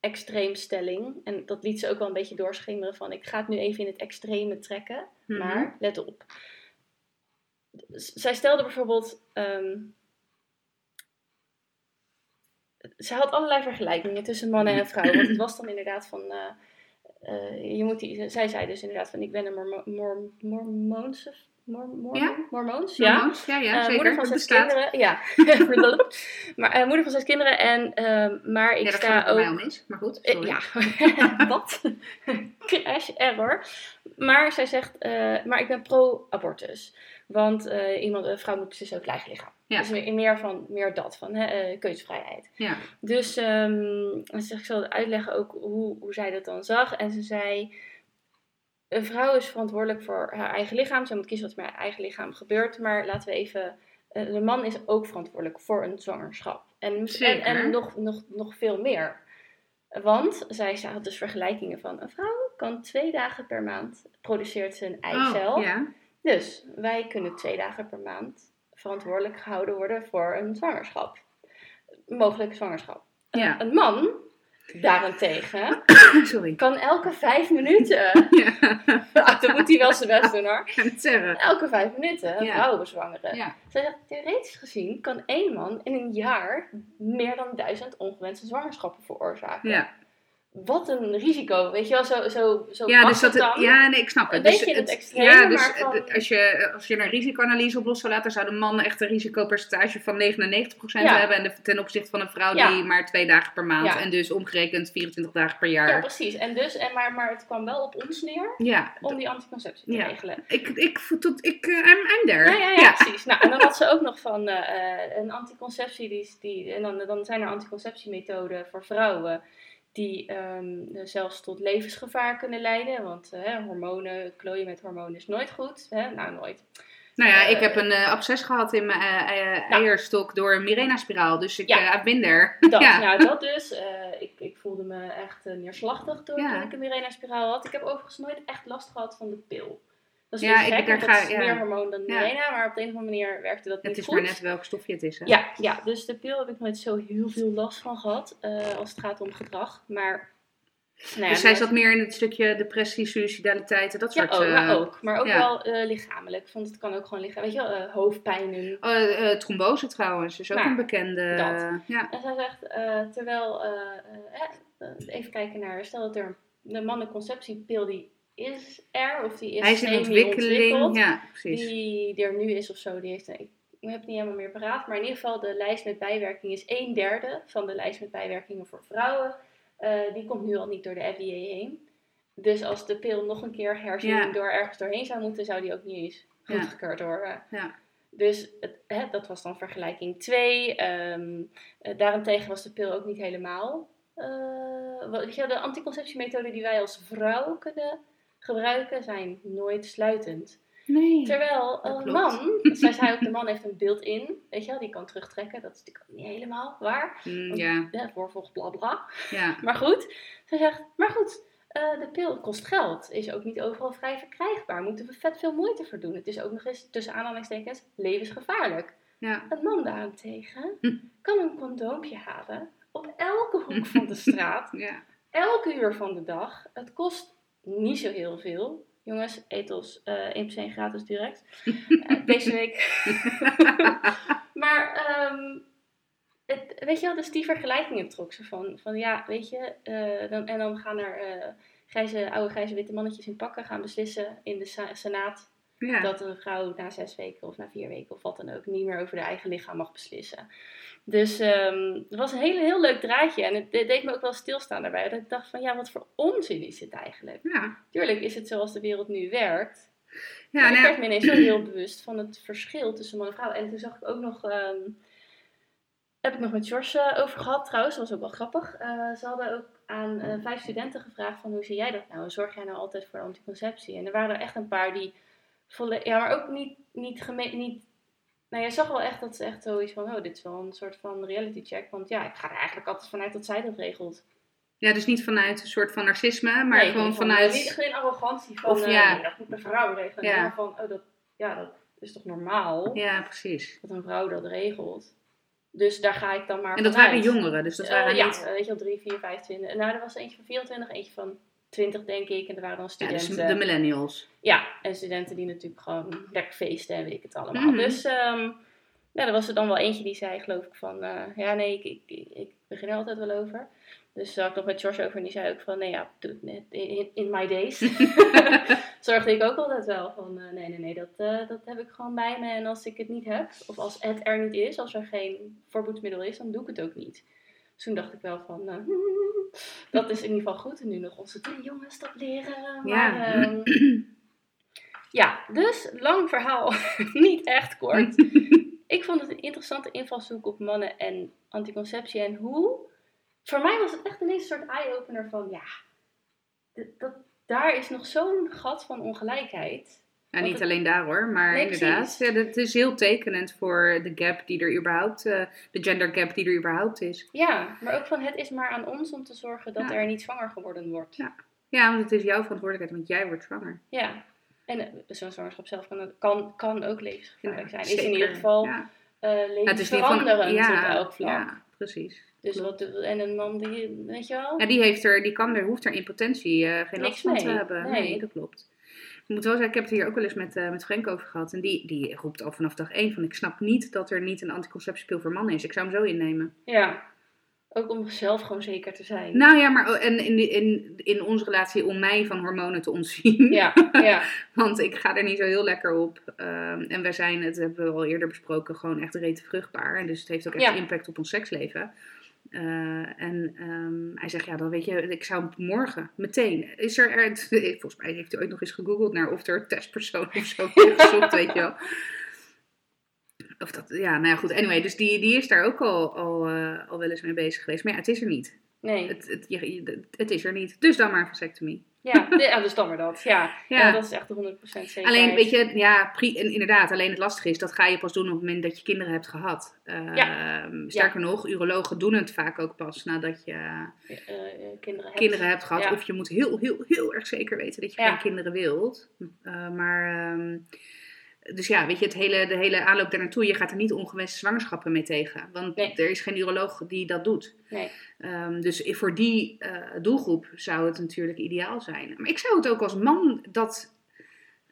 extreemstelling. En dat liet ze ook wel een beetje doorschemeren van ik ga het nu even in het extreme trekken. Mhm. Maar let op. Z- Zij stelde bijvoorbeeld. ehm, zij had allerlei vergelijkingen tussen mannen en vrouwen. Want het was dan inderdaad van. eh, eh, je moet die, zij zei dus inderdaad van ik ben een mormo mor, mormoonse. Mor, mor, Ja? Mormoons? Ja. Ja, ja, Eh, zeker. moeder van zes bestaat. kinderen. Ja. maar moeder van zes kinderen. En, ehm, maar ik ja, dat sta ook. mij mis. Maar goed, sorry. Ja, wat? Crash error. Maar zij zegt, maar ik ben pro-abortus. Want iemand, een vrouw moet beslissen over het eigen lichaam. Ja. Dus meer, van, meer dat, van hè, eh, keuzevrijheid. Ja. Dus ze zegt, ik zal uitleggen ook hoe, hoe zij dat dan zag. En ze zei, een vrouw is verantwoordelijk voor haar eigen lichaam. Zij moet kiezen wat er met haar eigen lichaam gebeurt. Maar laten we even, eh, de man is ook verantwoordelijk voor een zwangerschap. En, en, Zeker. en nog, nog, nog veel meer. Want zij had dus vergelijkingen van een vrouw kan twee dagen per maand produceert ze een eicel. Oh, ja. Dus wij kunnen twee dagen per maand verantwoordelijk gehouden worden voor een zwangerschap. Mogelijke zwangerschap. Ja. Een man, daarentegen, Sorry. kan elke vijf minuten. Ja, Nou, dan moet hij wel zijn best doen hoor. ik ga het zeggen. Elke vijf minuten een Ja. vrouw bezwangeren. Ja. Zij zegt, theoretisch gezien kan één man in een jaar meer dan duizend ongewenste zwangerschappen veroorzaken. Ja, Wat een risico, weet je wel, zo, zo, zo ja dus dat, het ja, nee, ik snap het. Een dus beetje het extreme, ja, dus maar van- het- als, je, als je een risicoanalyse op los zou laten, zou de man echt een risicopercentage van 99% Ja. hebben. En de, ten opzichte van een vrouw Ja. die maar twee dagen per maand. Ja. En dus omgerekend 24 dagen per Ja, jaar. precies. En dus, en maar, maar het kwam wel op ons neer Ja, om die anticonceptie te Ja. regelen. ik, ik, tot, ik, eh, I'm, I'm there. Ja, ja, ja, precies. Nou, en dan had ze ook nog van eh, eh, een anticonceptie. Die, die, en dan, dan zijn er anticonceptiemethoden voor vrouwen die ehm, zelfs tot levensgevaar kunnen leiden. Want eh, hormonen, klooien met hormonen is nooit goed. Hè? Nou, nooit. Nou ja, Eh, ik heb een absces gehad in mijn Nou. eierstok door een Mirena-spiraal. Dus ik Ja. there. Dat, Ja. nou, dat dus. Ik, ik voelde me echt neerslachtig toen, Ja. toen ik een Mirena-spiraal had. Ik heb overigens nooit echt last gehad van de pil. Dat is Ja, ik- want dat ga- is ja. meer hormoon dan Ja. Mirena. Maar op de een of andere manier werkte dat Het niet is goed. maar net welk stofje het is. Hè? Ja, ja, dus de pil heb ik nooit zo heel veel last van gehad eh, als het gaat om gedrag. Maar, nou ja, dus zij zat meer in het stukje depressie, suicidaliteit en dat ja, soort... eh, maar ook. Maar ook ja. wel eh, lichamelijk. Ik vond het kan ook gewoon liggen. Weet je wel, eh, hoofdpijnen. eh, trombose trouwens, is ook Nou, een bekende... dat. Ja. En zij zegt, terwijl, even kijken naar, stel dat er een mannenconceptiepil die is er, of die is Hij is in ontwikkeling. Ja, precies. die er nu is of zo, die heeft, ik heb het niet helemaal meer paraat, maar in ieder geval de lijst met bijwerkingen is een derde van de lijst met bijwerkingen voor vrouwen. Eh, die komt nu al niet door de FDA heen. Dus als de pil nog een keer herzien Ja. door ergens doorheen zou moeten, zou die ook niet eens Ja. goedgekeurd worden. Ja. Dus het, hè, dat was dan vergelijking 2. daarentegen was de pil ook niet helemaal. eh, wat, wel, de anticonceptiemethoden die wij als vrouw kunnen gebruiken zijn nooit sluitend. Nee. Terwijl een klopt. man, zij zei ook, de man heeft een beeld in, weet je wel, die kan terugtrekken. Dat is natuurlijk ook niet helemaal waar. Mm, ja, Ja, voorvolg bla bla. ja. Maar goed, zij zegt, maar goed, eh, de pil kost geld. Is ook niet overal vrij verkrijgbaar. Moeten we vet veel moeite voor doen. Het is ook nog eens, tussen aanhalingstekens, levensgevaarlijk. ja. Een man daarentegen Hm. kan een condoompje halen op elke hoek van de straat, ja. elke uur van de dag. Het kost niet zo heel veel. Jongens, etels eh 1% gratis direct. Eh, deze week. maar, ehm, het, weet je wel, dus die vergelijkingen trok ze van. Van ja, weet je, eh, dan, en dan gaan er grijze, oude grijze witte mannetjes in pakken gaan beslissen in de Senaat ja. dat een vrouw na zes weken of na vier weken of wat dan ook niet meer over haar eigen lichaam mag beslissen. Dus ehm, het was een heel, heel leuk draadje en het de- deed me ook wel stilstaan daarbij. Dat ik dacht van ja, wat voor onzin is dit eigenlijk? ja. Tuurlijk is het zoals de wereld nu werkt. Ja, maar nou ik werd me ineens zo heel bewust van het verschil tussen man en vrouw. En toen zag ik ook nog, ehm, heb ik nog met George eh, over gehad trouwens, dat was ook wel grappig. Eh, ze hadden ook aan eh, vijf studenten gevraagd van hoe zie jij dat nou? Zorg jij nou altijd voor anticonceptie? En er waren er echt een paar die, volle, ja maar ook niet, niet, geme- niet nou, je zag wel echt dat ze echt zoiets van, oh, dit is wel een soort van reality check. Want ja, ik ga er eigenlijk altijd vanuit dat zij dat regelt. ja, dus niet vanuit een soort van narcisme, maar Nee, gewoon vanuit... Niet, geen arrogantie van, Of eh, ja. nee, dat moet een vrouw regelen. Ja. Maar van, oh, dat, ja, dat is toch normaal Ja, precies. dat een vrouw dat regelt. Dus daar ga ik dan maar En dat vanuit. waren jongeren, dus dat Eh, waren ja, niet... weet je wel, 3, 4, 25. Nou, er was eentje van 24, eentje van 20, denk ik. En er waren dan Ja, dus studenten. de millennials. Ja, en studenten die natuurlijk gewoon lekker feesten en weet ik het allemaal. Mhm. Dus ehm, ja, er was er dan wel eentje die zei, geloof ik, van... eh, ja, nee, ik, ik, ik, ik begin er altijd wel over. Dus daar had ik nog met George over en die zei ook van... Nee, ja, doe het net in, in my days. Zorgde ik ook altijd wel van... eh, nee, nee, nee, dat, eh, dat heb ik gewoon bij me. En als ik het niet heb, of als het er niet is, als er geen voorboedsmiddel is, dan doe ik het ook niet. Toen dacht ik wel van... eh, dat is in ieder geval goed. En nu nog onze drie jongens dat leren. Maar, Ja. ehm, ja, dus lang verhaal, niet echt kort. ik vond het een interessante invalshoek op mannen en anticonceptie en hoe. Voor mij was het echt ineens een soort eye-opener van ja, dat, daar is nog zo'n gat van ongelijkheid. Ja, Want niet het- alleen daar hoor, maar Nee, inderdaad. Ja, het is heel tekenend voor de gap die er überhaupt, eh, de gender gap die er überhaupt is. Ja, maar ook van het is maar aan ons om te zorgen dat Ja. er niet zwanger geworden wordt. Ja. Ja, want het is jouw verantwoordelijkheid, want jij wordt zwanger. Ja. En eh, zo'n zwangerschap zelf kan, kan, kan ook levensgevaarlijk zijn. Is in zeker. ieder geval in ieder geval- levensveranderend ja, op elk vlak. Ja, precies. Dus wat, en een man die, weet je wel? Ja, die, heeft er, die kan er, hoeft er in potentie geen last van te hebben. Nee. Nee. dat klopt. Ik moet wel zeggen, ik heb het hier ook wel eens met, eh met Frank over gehad. En die, die roept al vanaf dag één van, ik snap niet dat er niet een anticonceptiepil voor mannen is. Ik zou hem zo innemen. Ja. Ook om zelf gewoon zeker te zijn. Nou ja, maar oh, en in, in, in onze relatie om mij van hormonen te ontzien. Ja, ja. Want ik ga er niet zo heel lekker op. Ehm, en wij zijn, het hebben we al eerder besproken, gewoon echt rete vruchtbaar. En dus het heeft ook echt Ja. impact op ons seksleven. Eh, en ehm, hij zegt, ja, dan weet je, ik zou morgen, meteen. Is er, er volgens mij heeft hij ooit nog eens gegoogeld naar of er testpersoon of zo gezocht, weet je wel. Of dat, ja, nou ja, goed. Anyway, dus die, die is daar ook al, al, eh, al wel eens mee bezig geweest. Maar ja, het is er niet. Nee. Het, het, je- je- het is er niet. Dus dan maar een vasectomie. Ja, ja dus dan maar dat. Ja. ja. Ja. dat is echt de 100% zekerheid. Alleen, weet je, ja, pri- en inderdaad, alleen het lastige is, dat ga je pas doen op het moment dat je kinderen hebt gehad. Ehm, Sterker nog, urologen doen het vaak ook pas nadat je Eh, kinderen kinderen hebt gehad. Of je moet heel, heel, heel erg zeker weten dat je geen kinderen wilt. Eh, maar, ehm, dus ja, weet je, het hele, de hele aanloop daar naartoe, je gaat er niet ongewenste zwangerschappen mee tegen. Want Nee. er is geen uroloog die dat doet. Nee. Ehm, dus voor die eh, doelgroep zou het natuurlijk ideaal zijn. Maar ik zou het ook als man dat,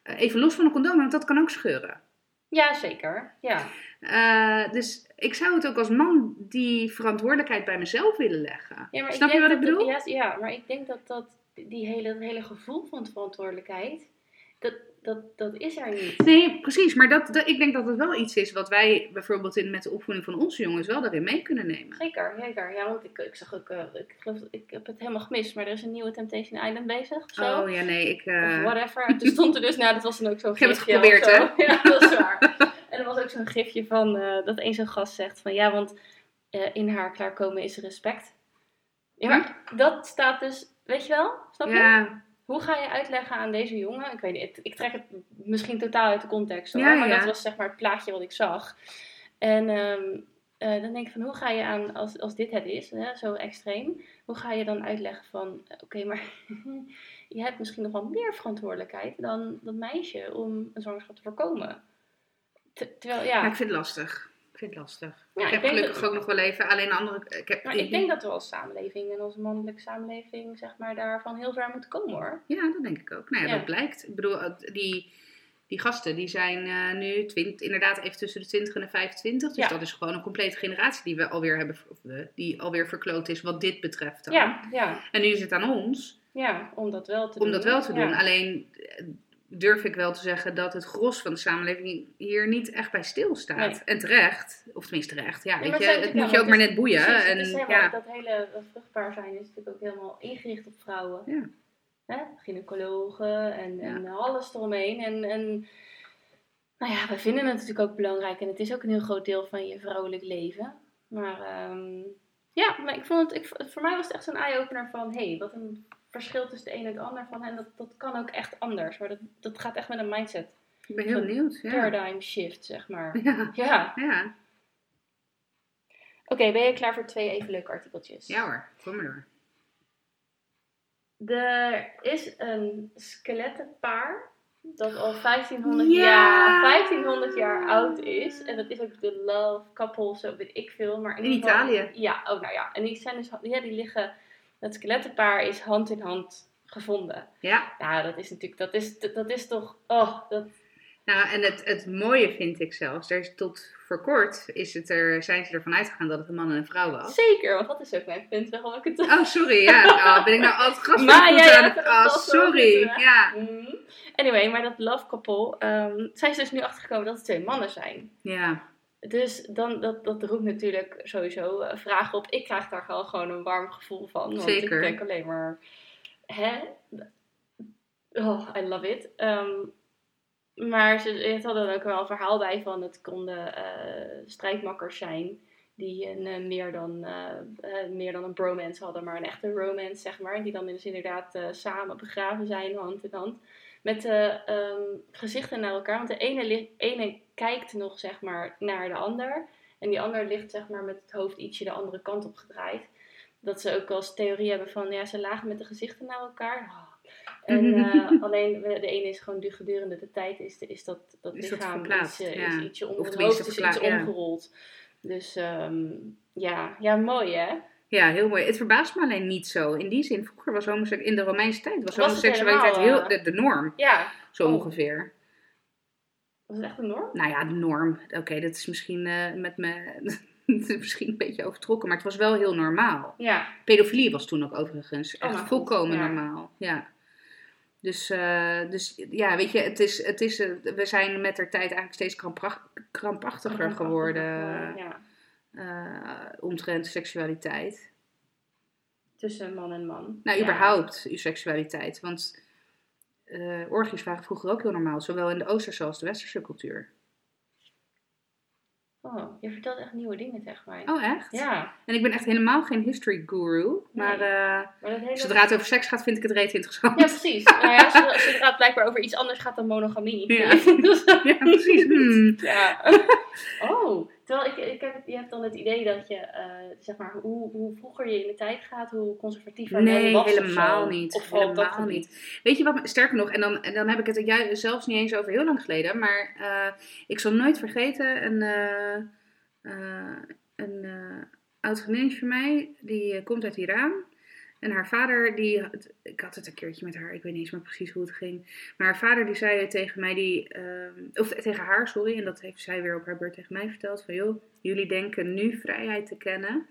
eh, even los van een condoom, want dat kan ook scheuren. Ja, zeker. Ja. Eh, dus ik zou het ook als man die verantwoordelijkheid bij mezelf willen leggen. ja Snap je wat ik bedoel? dat- ja, ja, maar ik denk dat, dat die hele, dat hele gevoel van verantwoordelijkheid, dat, dat, dat is er niet. Nee, precies. Maar dat, dat, ik denk dat het wel iets is wat wij bijvoorbeeld in, met de opvoeding van onze jongens wel daarin mee kunnen nemen. Zeker, zeker. Ja, want ik, ik zag ook, eh, ik geloof, ik heb het helemaal gemist, maar er is een nieuwe Temptation Island bezig of zo. Oh ja, nee, ik... eh, Of whatever. En toen stond er dus, nou, dat was dan ook zo'n Ik heb het geprobeerd, zo. Ja, dat is waar. En er was ook zo'n gifje van, eh, dat een zo'n gast zegt van, ja, want in haar klaarkomen is respect. Ja, maar dat staat dus, weet je wel? Snap je? ja, Hoe ga je uitleggen aan deze jongen? Ik weet niet, ik, trek het misschien totaal uit de context hoor, Ja, maar dat was zeg maar het plaatje wat ik zag. En ehm, eh, dan denk ik van, hoe ga je aan, als, als dit het is, hè, zo extreem, hoe ga je dan uitleggen van, eh, oké, maar je hebt misschien nog wel meer verantwoordelijkheid dan dat meisje om een zwangerschap te voorkomen. Te- terwijl, ja, ja, ik vind het lastig. Ik vind het lastig. Ja, ik ik heb gelukkig dat- ook nog wel even, alleen een andere... Ik, heb, maar ik denk dat we als samenleving en als mannelijke samenleving, zeg maar, daarvan heel ver moeten komen hoor. Ja, dat denk ik ook. Nou ja, Ja. dat blijkt. Ik bedoel, die, die gasten die zijn eh, nu twint, inderdaad even tussen de 20 en de 25. Dus Ja. dat is gewoon een complete generatie die we alweer hebben, die alweer verkloot is wat dit betreft. Dan. Ja, ja, En nu is het aan ons ja, om dat wel te om doen. dat wel te doen. Alleen eh, durf ik wel te zeggen dat het gros van de samenleving hier niet echt bij stilstaat. Nee. En terecht, of tenminste terecht, ja, weet je, het moet je ook maar net boeien. Precies, het en, is helemaal, ja, Dat hele eh, vruchtbaar zijn is natuurlijk ook helemaal ingericht op vrouwen. Ja. Hè? Gynaecologen en, en alles eromheen. En, en nou ja, we vinden het natuurlijk ook belangrijk. En het is ook een heel groot deel van je vrouwelijk leven. Maar ehm, ja, maar ik vond het, ik, voor mij was het echt zo'n eye-opener van... Hé, hey, wat een verschil tussen de een en het ander. Van, en dat, dat kan ook echt anders. Maar dat, dat gaat echt met een mindset. ik ben heel benieuwd. Ja. Paradigm shift, zeg maar. Ja. Ja. Ja. Oké, ben je klaar voor twee even leuke artikeltjes? ja hoor, kom maar door. Er is een skelettenpaar dat al 1500 Ja. jaar, 1500 jaar oud is. En dat is ook de love couple, zo weet ik veel. Maar in, In ieder geval- Italië. Ja, oh nou ja. En die, zijn dus, ja, die liggen, het skelettenpaar is hand in hand gevonden. Ja. Ja, dat is natuurlijk, dat is, dat is toch, oh, dat, Nou, en het, het mooie vind ik zelfs, er is tot voor kort is het er, zijn ze ervan uitgegaan dat het een man en een vrouw was. zeker, want dat is ook mijn punt waarom ik het... Oh, sorry, ja. Oh, ben ik nou altijd Maar aan het... het Oh, sorry. Ja. Mhm. Anyway, maar dat love couple, ehm, zijn ze dus nu achtergekomen dat het twee mannen zijn. Ja. Dus dan, dat, dat roept natuurlijk sowieso eh, vragen op. Ik krijg daar wel gewoon een warm gevoel van. Want Zeker. ik denk alleen maar, hè? Oh, I love it. Ehm, maar ze het er ook wel een verhaal bij van het konden eh, strijdmakkers zijn. Die een, eh, meer, dan, eh, meer dan een bromance hadden, maar een echte romance, zeg maar. Die dan dus inderdaad samen begraven zijn, hand in hand. Met de ehm, gezichten naar elkaar. Want de ene, ene kijkt nog, zeg maar, naar de ander. En die ander ligt, zeg maar, met het hoofd ietsje de andere kant op gedraaid. Dat ze ook als theorie hebben van, ja, ze lagen met de gezichten naar elkaar. Oh. En eh, alleen de ene is gewoon du- gedurende de tijd is, is dat, dat Is lichaam eh, ja. is ietsje om, het hoofd is iets ja. omgerold. Dus ehm, ja. ja, mooi hè? ja, heel mooi. Het verbaast me alleen niet zo. In die zin, vroeger was homosek in de Romeinse tijd was, Was homoseksualiteit helemaal, heel, de, de norm. Ja, Zo Oh. ongeveer. was het echt een norm? Nou ja, de norm. Oké, dat is misschien eh, met me... misschien een beetje overtrokken, maar het was wel heel normaal. Ja, Pedofilie was toen ook overigens Oh, echt god, volkomen ja. normaal. Ja. Dus, eh, dus ja, weet je, het is, het is, eh, we zijn met de tijd eigenlijk steeds krampach- krampachtiger geworden Ja, eh, omtrent seksualiteit. tussen man en man. Nou, Ja. überhaupt uw seksualiteit. Want orgies waren vroeger ook heel normaal, zowel in de Oosterse als de Westerse cultuur. Oh, je vertelt echt nieuwe dingen tegen mij. Oh, echt? Ja, En ik ben echt helemaal geen history guru, maar Nee. eh, maar dat hele... zodra het over seks gaat, vind ik het reet interessant. Ja, precies. nou ja, zodra, zodra het blijkbaar over iets anders gaat dan monogamie. Ja. Ja, precies. Hmm. Ja. Oh, terwijl ik, ik heb, je hebt dan het idee dat je, eh, zeg maar, hoe, hoe vroeger je in de tijd gaat, hoe conservatiever Nee, was helemaal niet. Of helemaal niet. Weet je wat, sterker nog, en dan, en dan heb ik het ju- zelfs niet eens over heel lang geleden, maar eh, ik zal nooit vergeten, een, eh, een oud vriendinnetje van mij, die komt uit Iran. En haar vader, die, ik had het een keertje met haar, ik weet niet eens meer precies hoe het ging. Maar haar vader die zei tegen mij, die, ehm, of tegen haar, sorry, en dat heeft zij weer op haar beurt tegen mij verteld. Van joh, jullie denken nu vrijheid te kennen.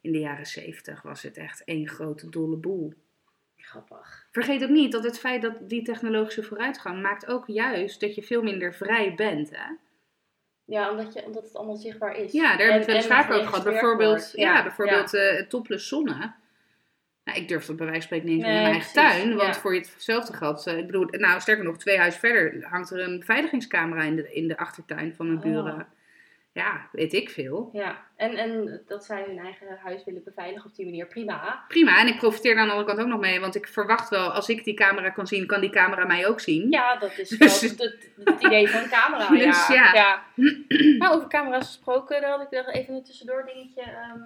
In de jaren zeventig was het echt één grote dolle boel. Grappig. Vergeet ook niet dat het feit dat die technologische vooruitgang maakt ook juist dat je veel minder vrij bent. Hè? Ja, omdat, je, omdat het allemaal zichtbaar is. Ja, daar hebben we het wel eens over gehad. Bijvoorbeeld, ja, bijvoorbeeld eh, topless zonne. Nou, ik durf dat bij wijze van spreken niet eens in Nee, mijn eigen precies, tuin. Want ja. voor je hetzelfde geld, eh, ik bedoel, nou sterker nog, twee huizen verder hangt er een beveiligingscamera in de, in de achtertuin van mijn Oh. buren. Ja, weet ik veel. Ja, en, en dat zij hun eigen huis willen beveiligen op die manier, prima. Prima, en ik profiteer daar aan de andere kant ook nog mee. Want ik verwacht wel, als ik die camera kan zien, kan die camera mij ook zien. Ja, dat is Dus- wel het, idee van een camera. Dus ja. ja. Nou, over camera's gesproken, daar had ik nog even een tussendoor dingetje. ehm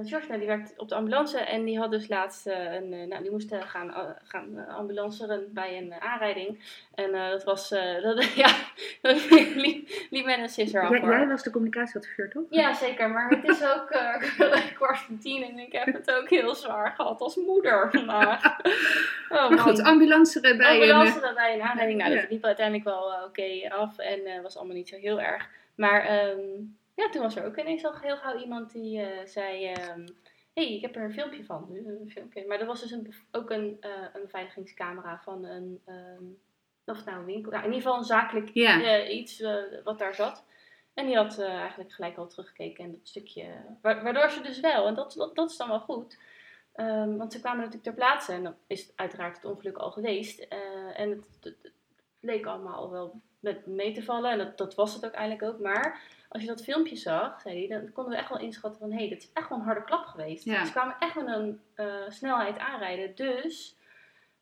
eh, George, die werkt op de ambulance en die had dus laatst eh, een, eh, nou, die moest gaan, uh, gaan ambulanceren bij een aanrijding. En dat was, dat, ja, dat liep, liep met een sisser af. Jij, hoor. jij was de communicatieadviseur, toch? Ja, zeker. Maar het is ook eh, kwart voor tien en ik heb het ook heel zwaar gehad als moeder vandaag. Oh, Maar goed, ambulanceren bij een... ambulance bij een aanrijding. Nou, Ja. dat liep uiteindelijk wel oké af en was allemaal niet zo heel erg. Maar ehm, ja, toen was er ook ineens al heel gauw iemand die eh, zei... ehm hey, ik heb er een filmpje van. Dus Een filmpje. Maar er was dus een, ook een, eh, een beveiligingscamera van een... ehm, of nou een winkel... Nou, in ieder geval een zakelijk eh, iets eh, wat daar zat. En die had eh, eigenlijk gelijk al teruggekeken en dat stukje... wa- waardoor ze dus wel, en dat, dat, dat is dan wel goed... Ehm, want ze kwamen natuurlijk ter plaatse en dan is uiteraard het ongeluk al geweest. Eh, en het, het, het leek allemaal al wel met mee te vallen. En dat, dat was het ook eigenlijk ook. Maar als je dat filmpje zag, zei hij, dan konden we echt wel inschatten van... Hé, hey, dit is echt wel een harde klap geweest. Ja. Ze kwamen echt met een eh, snelheid aanrijden. Dus...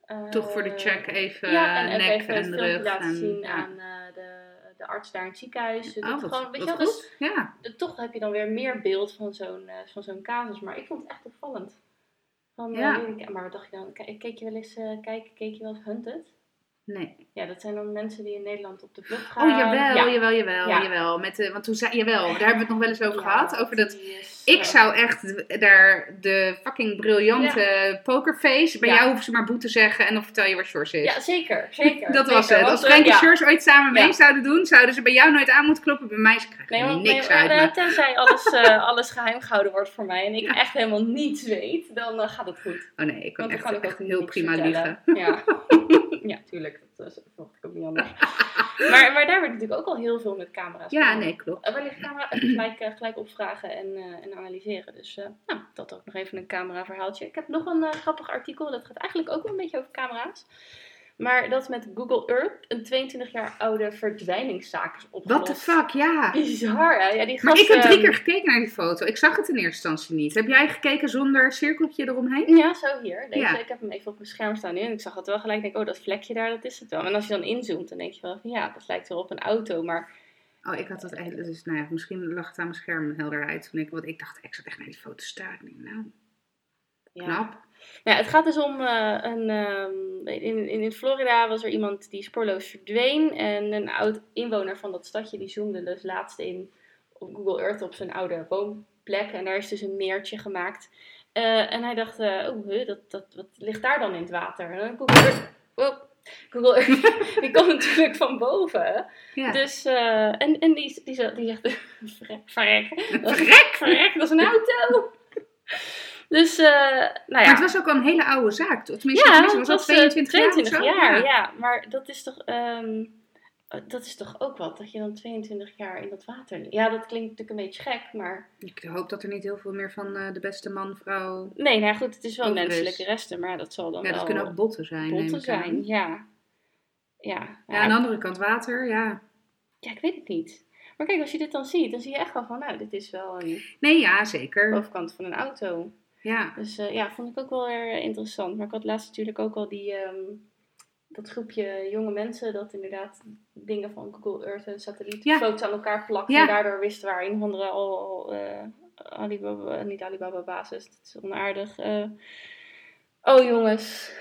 eh, Toch voor de check even ja, en ook nek even en rug. laten en, zien ja. aan eh, de, de arts daar in het ziekenhuis. Oh, Dat gewoon, weet je dus. Ja. eh, toch heb je dan weer meer beeld van zo'n eh, van zo'n casus. Maar ik vond het echt opvallend. Van, eh, Ja. maar wat dacht je dan? Ke- Keek je wel eens, eh, kijk, keek je wel eens Hunted? Nee. Ja, dat zijn dan mensen die in Nederland op de vlucht gaan. Oh, jawel, Ja. jawel, jawel, Ja. jawel. Met de, want toen zei, jawel, daar hebben we het nog wel eens over Ja, gehad. Over dat, is, ik eh, zou echt daar de fucking briljante pokerface, bij jou hoeven ze maar boe te zeggen en dan vertel je waar Sjors is. Ja, zeker. zeker dat was zeker, het. Als eh, Frank en. Sjors ooit samen mee zouden doen, zouden ze bij jou nooit aan moeten kloppen. Bij mij ze krijgen Nee, want niks nee, uit maar, me. eh, tenzij alles, alles geheim gehouden wordt voor mij en ik echt helemaal niets weet, dan gaat het goed. Oh nee, ik kan Want echt, echt heel prima vertellen. liegen. Ja, ja tuurlijk. Dat, dat verwacht ik ook niet anders. maar, maar daar werd natuurlijk ook al heel veel met camera's. Ja, nee, klopt. Uh, wellicht camera gelijk, eh, gelijk opvragen en, eh, en analyseren. Dus eh, nou, dat ook nog even een cameraverhaaltje. Ik heb nog een eh, grappig artikel. Dat gaat eigenlijk ook wel een beetje over camera's. Maar dat met Google Earth een 22 jaar oude verdwijningszaak is opgelost. What the fuck, ja. Bizar, hè? Ja, die Maar gast, ik heb drie ehm, keer gekeken naar die foto. Ik zag het in eerste instantie niet. Heb jij gekeken zonder cirkeltje eromheen? Ja, zo hier. Deze, Ja. Ik heb hem even op mijn scherm staan nu. En ik zag het wel gelijk. denk, oh, dat vlekje daar, dat is het wel. En als je dan inzoomt, dan denk je wel van, ja, dat lijkt wel op een auto. Maar Oh, ik had dat eigenlijk. Dus, nou ja, misschien lag het aan mijn scherm helder uit. Toen ik, want ik dacht, ik zat echt naar die foto denk, nou, knap. Ja, het gaat dus om eh, een. ehm, in, in, in Florida was er iemand die spoorloos verdween. En een oud inwoner van dat stadje die zoomde dus laatst in op Google Earth op zijn oude woonplek. En daar is dus een meertje gemaakt. Eh, en hij dacht, eh, oh, dat, dat, wat ligt daar dan in het water? En Google Earth. Oh, Google Earth, die komt natuurlijk van boven. Ja. Dus, en, en die, die, zegt- die zegt, verrek, verrek. Verrek! verrek, dat is een auto. Dus, eh, nou ja. Maar het was ook al een hele oude zaak. toch? Tenminste, Ja, tenminste, was dat eh, 22, jaar of 22 zo? jaar, Ja. ja. Maar dat is toch, ehm, eh, dat is toch ook wat, dat je dan 22 jaar in dat water. Ja, dat klinkt natuurlijk een beetje gek, maar... Ik hoop dat er niet heel veel meer van eh, de beste man, vrouw... Nee, nou ja, goed, het is wel menselijke resten, maar dat zal dan Ja, dat wel kunnen ook botten zijn. neem botten zijn. Ja. Ja. Ja, aan de andere kant water, ja. ja, ik weet het niet. Maar kijk, als je dit dan ziet, dan zie je echt wel van, nou, dit is wel een Nee, ja, zeker. bovenkant van een auto. Ja. Dus eh, ja, vond ik ook wel weer eh, interessant. Maar ik had laatst natuurlijk ook al die, ehm, dat groepje jonge mensen dat inderdaad dingen van Google Earth en satellietfoto's aan elkaar plakte. Ja. En daardoor wisten waar een of andere al, eh, Alibaba, niet Alibaba basis, dat is onaardig. eh. oh jongens,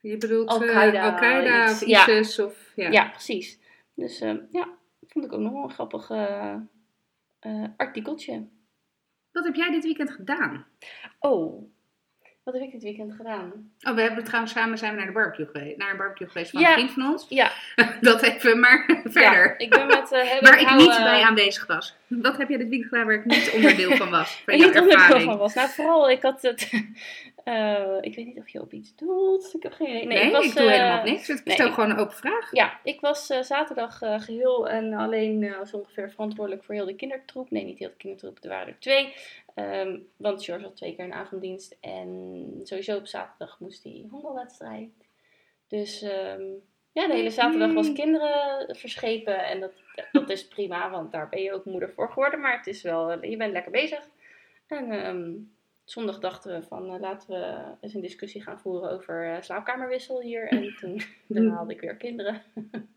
Je bedoelt Al-Qaeda, Al-Qaeda of Ja. ISIS of... Ja. ja, precies. Dus eh, ja, vond ik ook nog wel een grappig artikeltje. Wat heb jij dit weekend gedaan? Oh, wat heb ik dit weekend gedaan? Oh, we hebben trouwens samen zijn we naar de barbecue geweest. Naar een barbecue geweest van Ja. een vriend van ons. Ja, Dat even, maar verder. Ja, ik ben met uh, waar ik niet bij aanwezig was. Wat heb jij dit weekend gedaan waar ik niet onderdeel van was? Van niet onderdeel van was. Nou, vooral, ik had het. eh, ik weet niet of je op iets doelt. Ik heb geen idee. Nee, ik, was, doe eh, helemaal niks. Ik nee, stel ik- gewoon een open vraag. Ja, ik was eh, zaterdag eh, geheel en alleen eh, zo ongeveer verantwoordelijk voor heel de kindertroep. Nee, niet heel de kindertroep, er waren er twee. Ehm, want George had twee keer een avonddienst. En sowieso op zaterdag moest hij hongerwedstrijd. Dus ehm, ja, de hele zaterdag was kinderen verschepen. En dat, dat is prima, want daar ben je ook moeder voor geworden. Maar het is wel, je bent lekker bezig. En ehm, zondag dachten we van, eh, laten we eens een discussie gaan voeren over eh, slaapkamerwissel hier. En toen daarna had ik weer kinderen.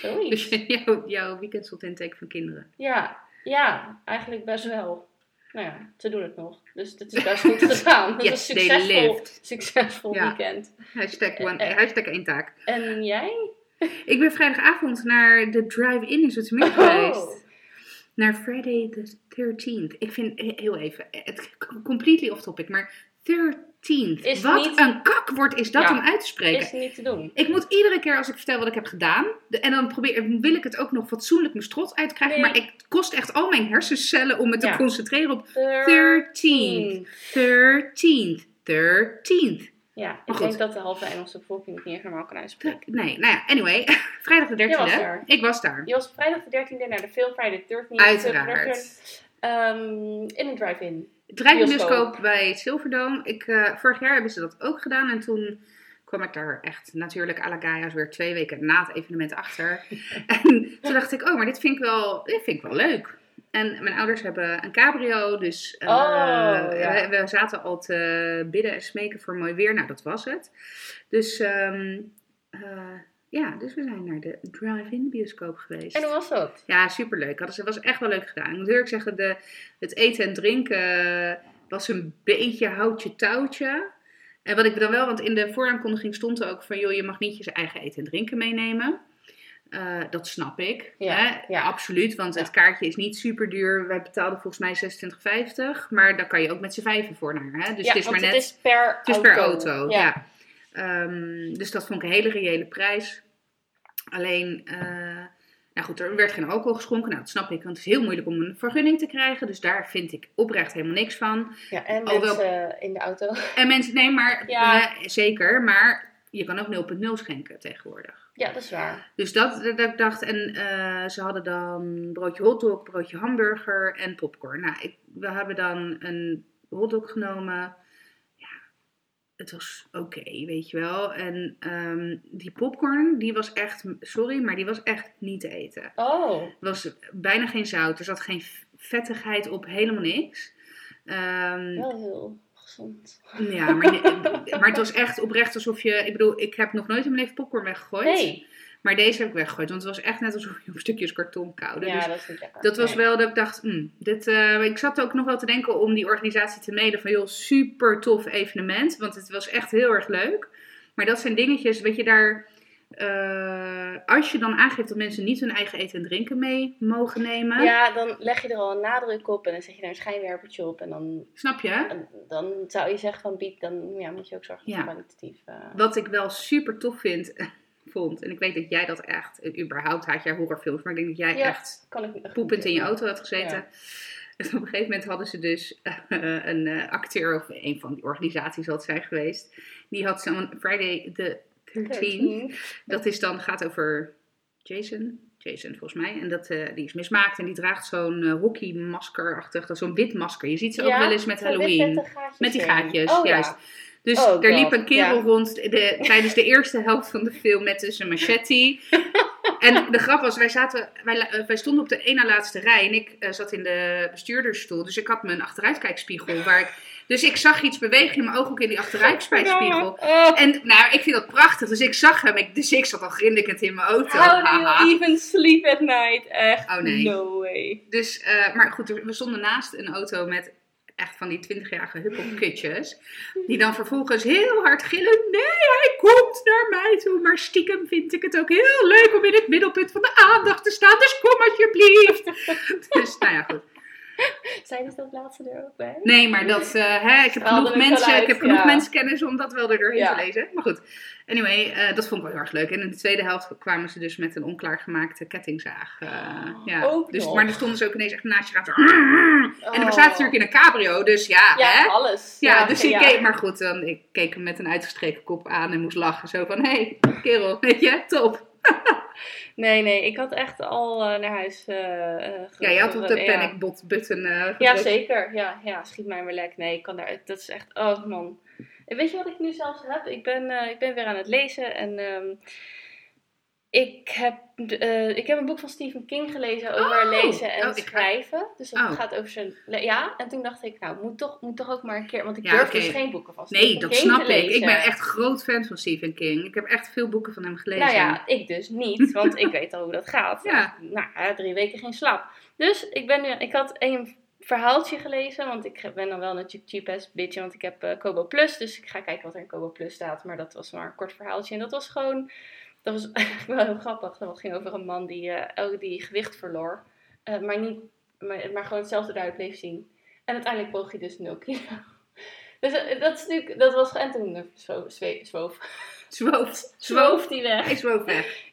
Zoiets. Dus jouw, jouw weekend stond in het teken van kinderen. Ja, ja, eigenlijk best wel. Nou ja, ze doen het nog. Dus het is best goed gegaan. Het Yes, was succesvol, succesvol Ja. weekend. Hashtag, one, Eh, hashtag één taak. En jij? Ik ben vrijdagavond naar de drive-in in Zoetermeer Oh. geweest. Naar Friday the 13th. Ik vind, he- heel even, het completely off topic, maar 13th. Is Wat niet- een kakwoord is dat Ja, om uit te spreken. Is niet te doen. Ik moet iedere keer als ik vertel wat ik heb gedaan, de- en dan probeer, wil ik het ook nog fatsoenlijk mijn strot uit te krijgen, Nee. maar ik- het kost echt al mijn hersencellen om me te Ja. concentreren op 13. 13th. 13th. 13th. Ja, ik denk dat de halve Engelse bevolking het niet normaal kan uitspreken. Nee, nou ja, anyway. Vrijdag de 13e. Jij was. Ik was daar. Je was vrijdag de 13e naar de film Friday the 13th. Uiteraard. Ehm, in een drive-in. Drive-in Bioscoop. bij Silverdome. Ik, eh, vorig jaar hebben ze dat ook gedaan. En toen kwam ik daar echt natuurlijk à la Gaia's weer twee weken na het evenement achter. en toen dacht ik, oh, maar dit vind ik wel, dit vind ik wel leuk. En mijn ouders hebben een cabrio, dus eh, Oh, ja. we, we zaten al te bidden en smeken voor mooi weer. Nou, dat was het. Dus ehm, eh, ja, dus we zijn naar de drive-in bioscoop geweest. En hoe was dat? Ja, superleuk. Hadden ze was echt wel leuk gedaan. Ik moet eerlijk zeggen, de, het eten en drinken was een beetje houtje touwtje. En wat ik dan wel, want in de vooraankondiging stond er ook van, joh, je mag niet je eigen eten en drinken meenemen. Eh, dat snap ik. Ja, hè? ja. absoluut. Want Ja. het kaartje is niet super duur. Wij betaalden volgens mij 26,50. Maar daar kan je ook met z'n vijven voor naar. Hè? Dus het is maar net. het is per Het is auto. per auto, ja. Ehm, dus dat vond ik een hele reële prijs. Alleen, eh, nou goed, er werd geen alcohol geschonken. Nou, dat snap ik, want het is heel moeilijk om een vergunning te krijgen. Dus daar vind ik oprecht helemaal niks van. Ja, en Alhoewel- mensen in de auto. En mensen, nee, maar Ja. eh, zeker, maar je kan ook 0.0 schenken tegenwoordig. Ja, dat is waar. Dus dat, dat ik dacht, en eh, ze hadden dan broodje hotdog, broodje hamburger en popcorn. Nou, ik, we hebben dan een hotdog genomen. Ja, het was oké, weet je wel. En ehm, die popcorn, die was echt, sorry, maar die was echt niet te eten. Oh, Er was bijna geen zout, er zat geen vettigheid op, helemaal niks. Ehm, wel heel gezond. ja, maar, maar het was echt oprecht alsof je... Ik bedoel, ik heb nog nooit in mijn leven popcorn weggegooid. Nee. Maar deze heb ik weggegooid. Want het was echt net alsof je op stukjes karton koude. Ja, dus dat is niet lekker. dat was Nee. wel dat ik dacht... hmm, dit, eh, ik zat ook nog wel te denken om die organisatie te mailen. Van joh, super tof evenement. Want het was echt heel erg leuk. Maar dat zijn dingetjes, weet je, daar... eh, als je dan aangeeft dat mensen niet hun eigen eten en drinken mee mogen nemen. Ja, dan leg je er al een nadruk op en dan zet je daar een schijnwerpertje op. En dan, Snap je? en dan zou je zeggen van bied, dan ja, moet je ook zorgen dat Ja. kwalitatief... eh, Wat ik wel super tof vind, vond. En ik weet dat jij dat echt... Überhaupt haat jij horrorfilms. Maar ik denk dat jij Ja. echt poepend in je auto had gezeten. Ja. En op een gegeven moment hadden ze dus eh, een acteur, of een van die organisaties had zijn geweest. Die had zo'n Friday the 13th. 13. Dat is dan, gaat over Jason. Jason volgens mij. En dat, eh, die is mismaakt en die draagt zo'n eh hockeymasker-achtig, zo'n wit masker. Je ziet ze ook wel eens met Halloween. met die gaatjes, Oh, ja. juist. Dus Oh, er God, liep een kerel ja. rond de, tijdens de eerste helft van de film met dus een machete. en de grap was, wij, zaten, wij, eh, wij stonden op de ene na laatste rij en ik zat in de bestuurdersstoel. Dus ik had mijn achteruitkijkspiegel. Waar ik, dus ik zag iets bewegen in mijn ooghoek in die achteruitkijkspiegel. Oh, En nou, ik vind dat prachtig. Dus ik zag hem. Ik, dus ik zat al grinnikend in mijn auto. how do you even sleep at night? Echt, Oh, nee. no way. Dus, eh, maar goed, we stonden naast een auto met echt van die 20-jarige huppelkutjes. Die dan vervolgens heel hard gillen. Nee, hij komt naar mij toe. Maar stiekem vind ik het ook heel leuk om in het middelpunt van de aandacht te staan. Dus kom alsjeblieft. dus, nou ja, goed. Zijn ze dat laatste er ook bij? Nee, maar dat, eh, hè, ik heb Straalde genoeg, mensen, uit, ik heb genoeg ja. mensenkennis om dat wel er doorheen Ja. te lezen. Maar goed, anyway, eh, dat vond ik wel heel erg leuk. En in de tweede helft kwamen ze dus met een onklaargemaakte kettingzaag. eh, ja. ook dus, nog. maar er stonden ze ook ineens echt naast je En we Oh. zaten natuurlijk in een cabrio, dus ja, Ja, hè? alles. Ja, dus ik ja. keek, maar goed, dan, ik keek hem met een uitgestreken kop aan en moest lachen. Zo van, hé, hey, kerel, weet je, top. Nee, nee, ik had echt al eh, naar huis eh, Ja, je had op de ja. panic bot button. Ja, zeker. Ja, ja, schiet mij maar lek. Nee, ik kan daar, dat is echt, oh man. En weet je wat ik nu zelfs heb? Ik ben, ik ben weer aan het lezen en ehm, ik, heb, eh, ik heb een boek van Stephen King gelezen over Oh! lezen en Oh, ik ga- schrijven. Dus dat Oh. gaat over zijn, ja. En toen dacht ik, nou, moet toch, moet toch ook maar een keer, want ik Ja, durf dus geen boeken van Nee, Stephen dat King snap te ik. Ik lezen. ben echt groot fan van Stephen King. Ik heb echt veel boeken van hem gelezen. Nou ja, ik dus niet, want ik weet al hoe dat gaat. Ja. Nou, drie weken geen slaap. Dus ik, ben nu, ik had een verhaaltje gelezen, want ik ben dan wel natuurlijk cheap ass bitch, want ik heb eh, Kobo Plus, dus ik ga kijken wat er in Kobo Plus staat. Maar dat was maar een kort verhaaltje en dat was gewoon, dat was eigenlijk wel heel grappig. Dat ging over een man die, elke die gewicht verloor, eh, maar, niet, maar, maar gewoon hetzelfde eruit bleef zien. En uiteindelijk woog hij dus 0 kilo. Dus eh, dat, is natuurlijk, dat was, en toen zwoof, Zwoof. zwoof hij weg. Ik zwoof weg.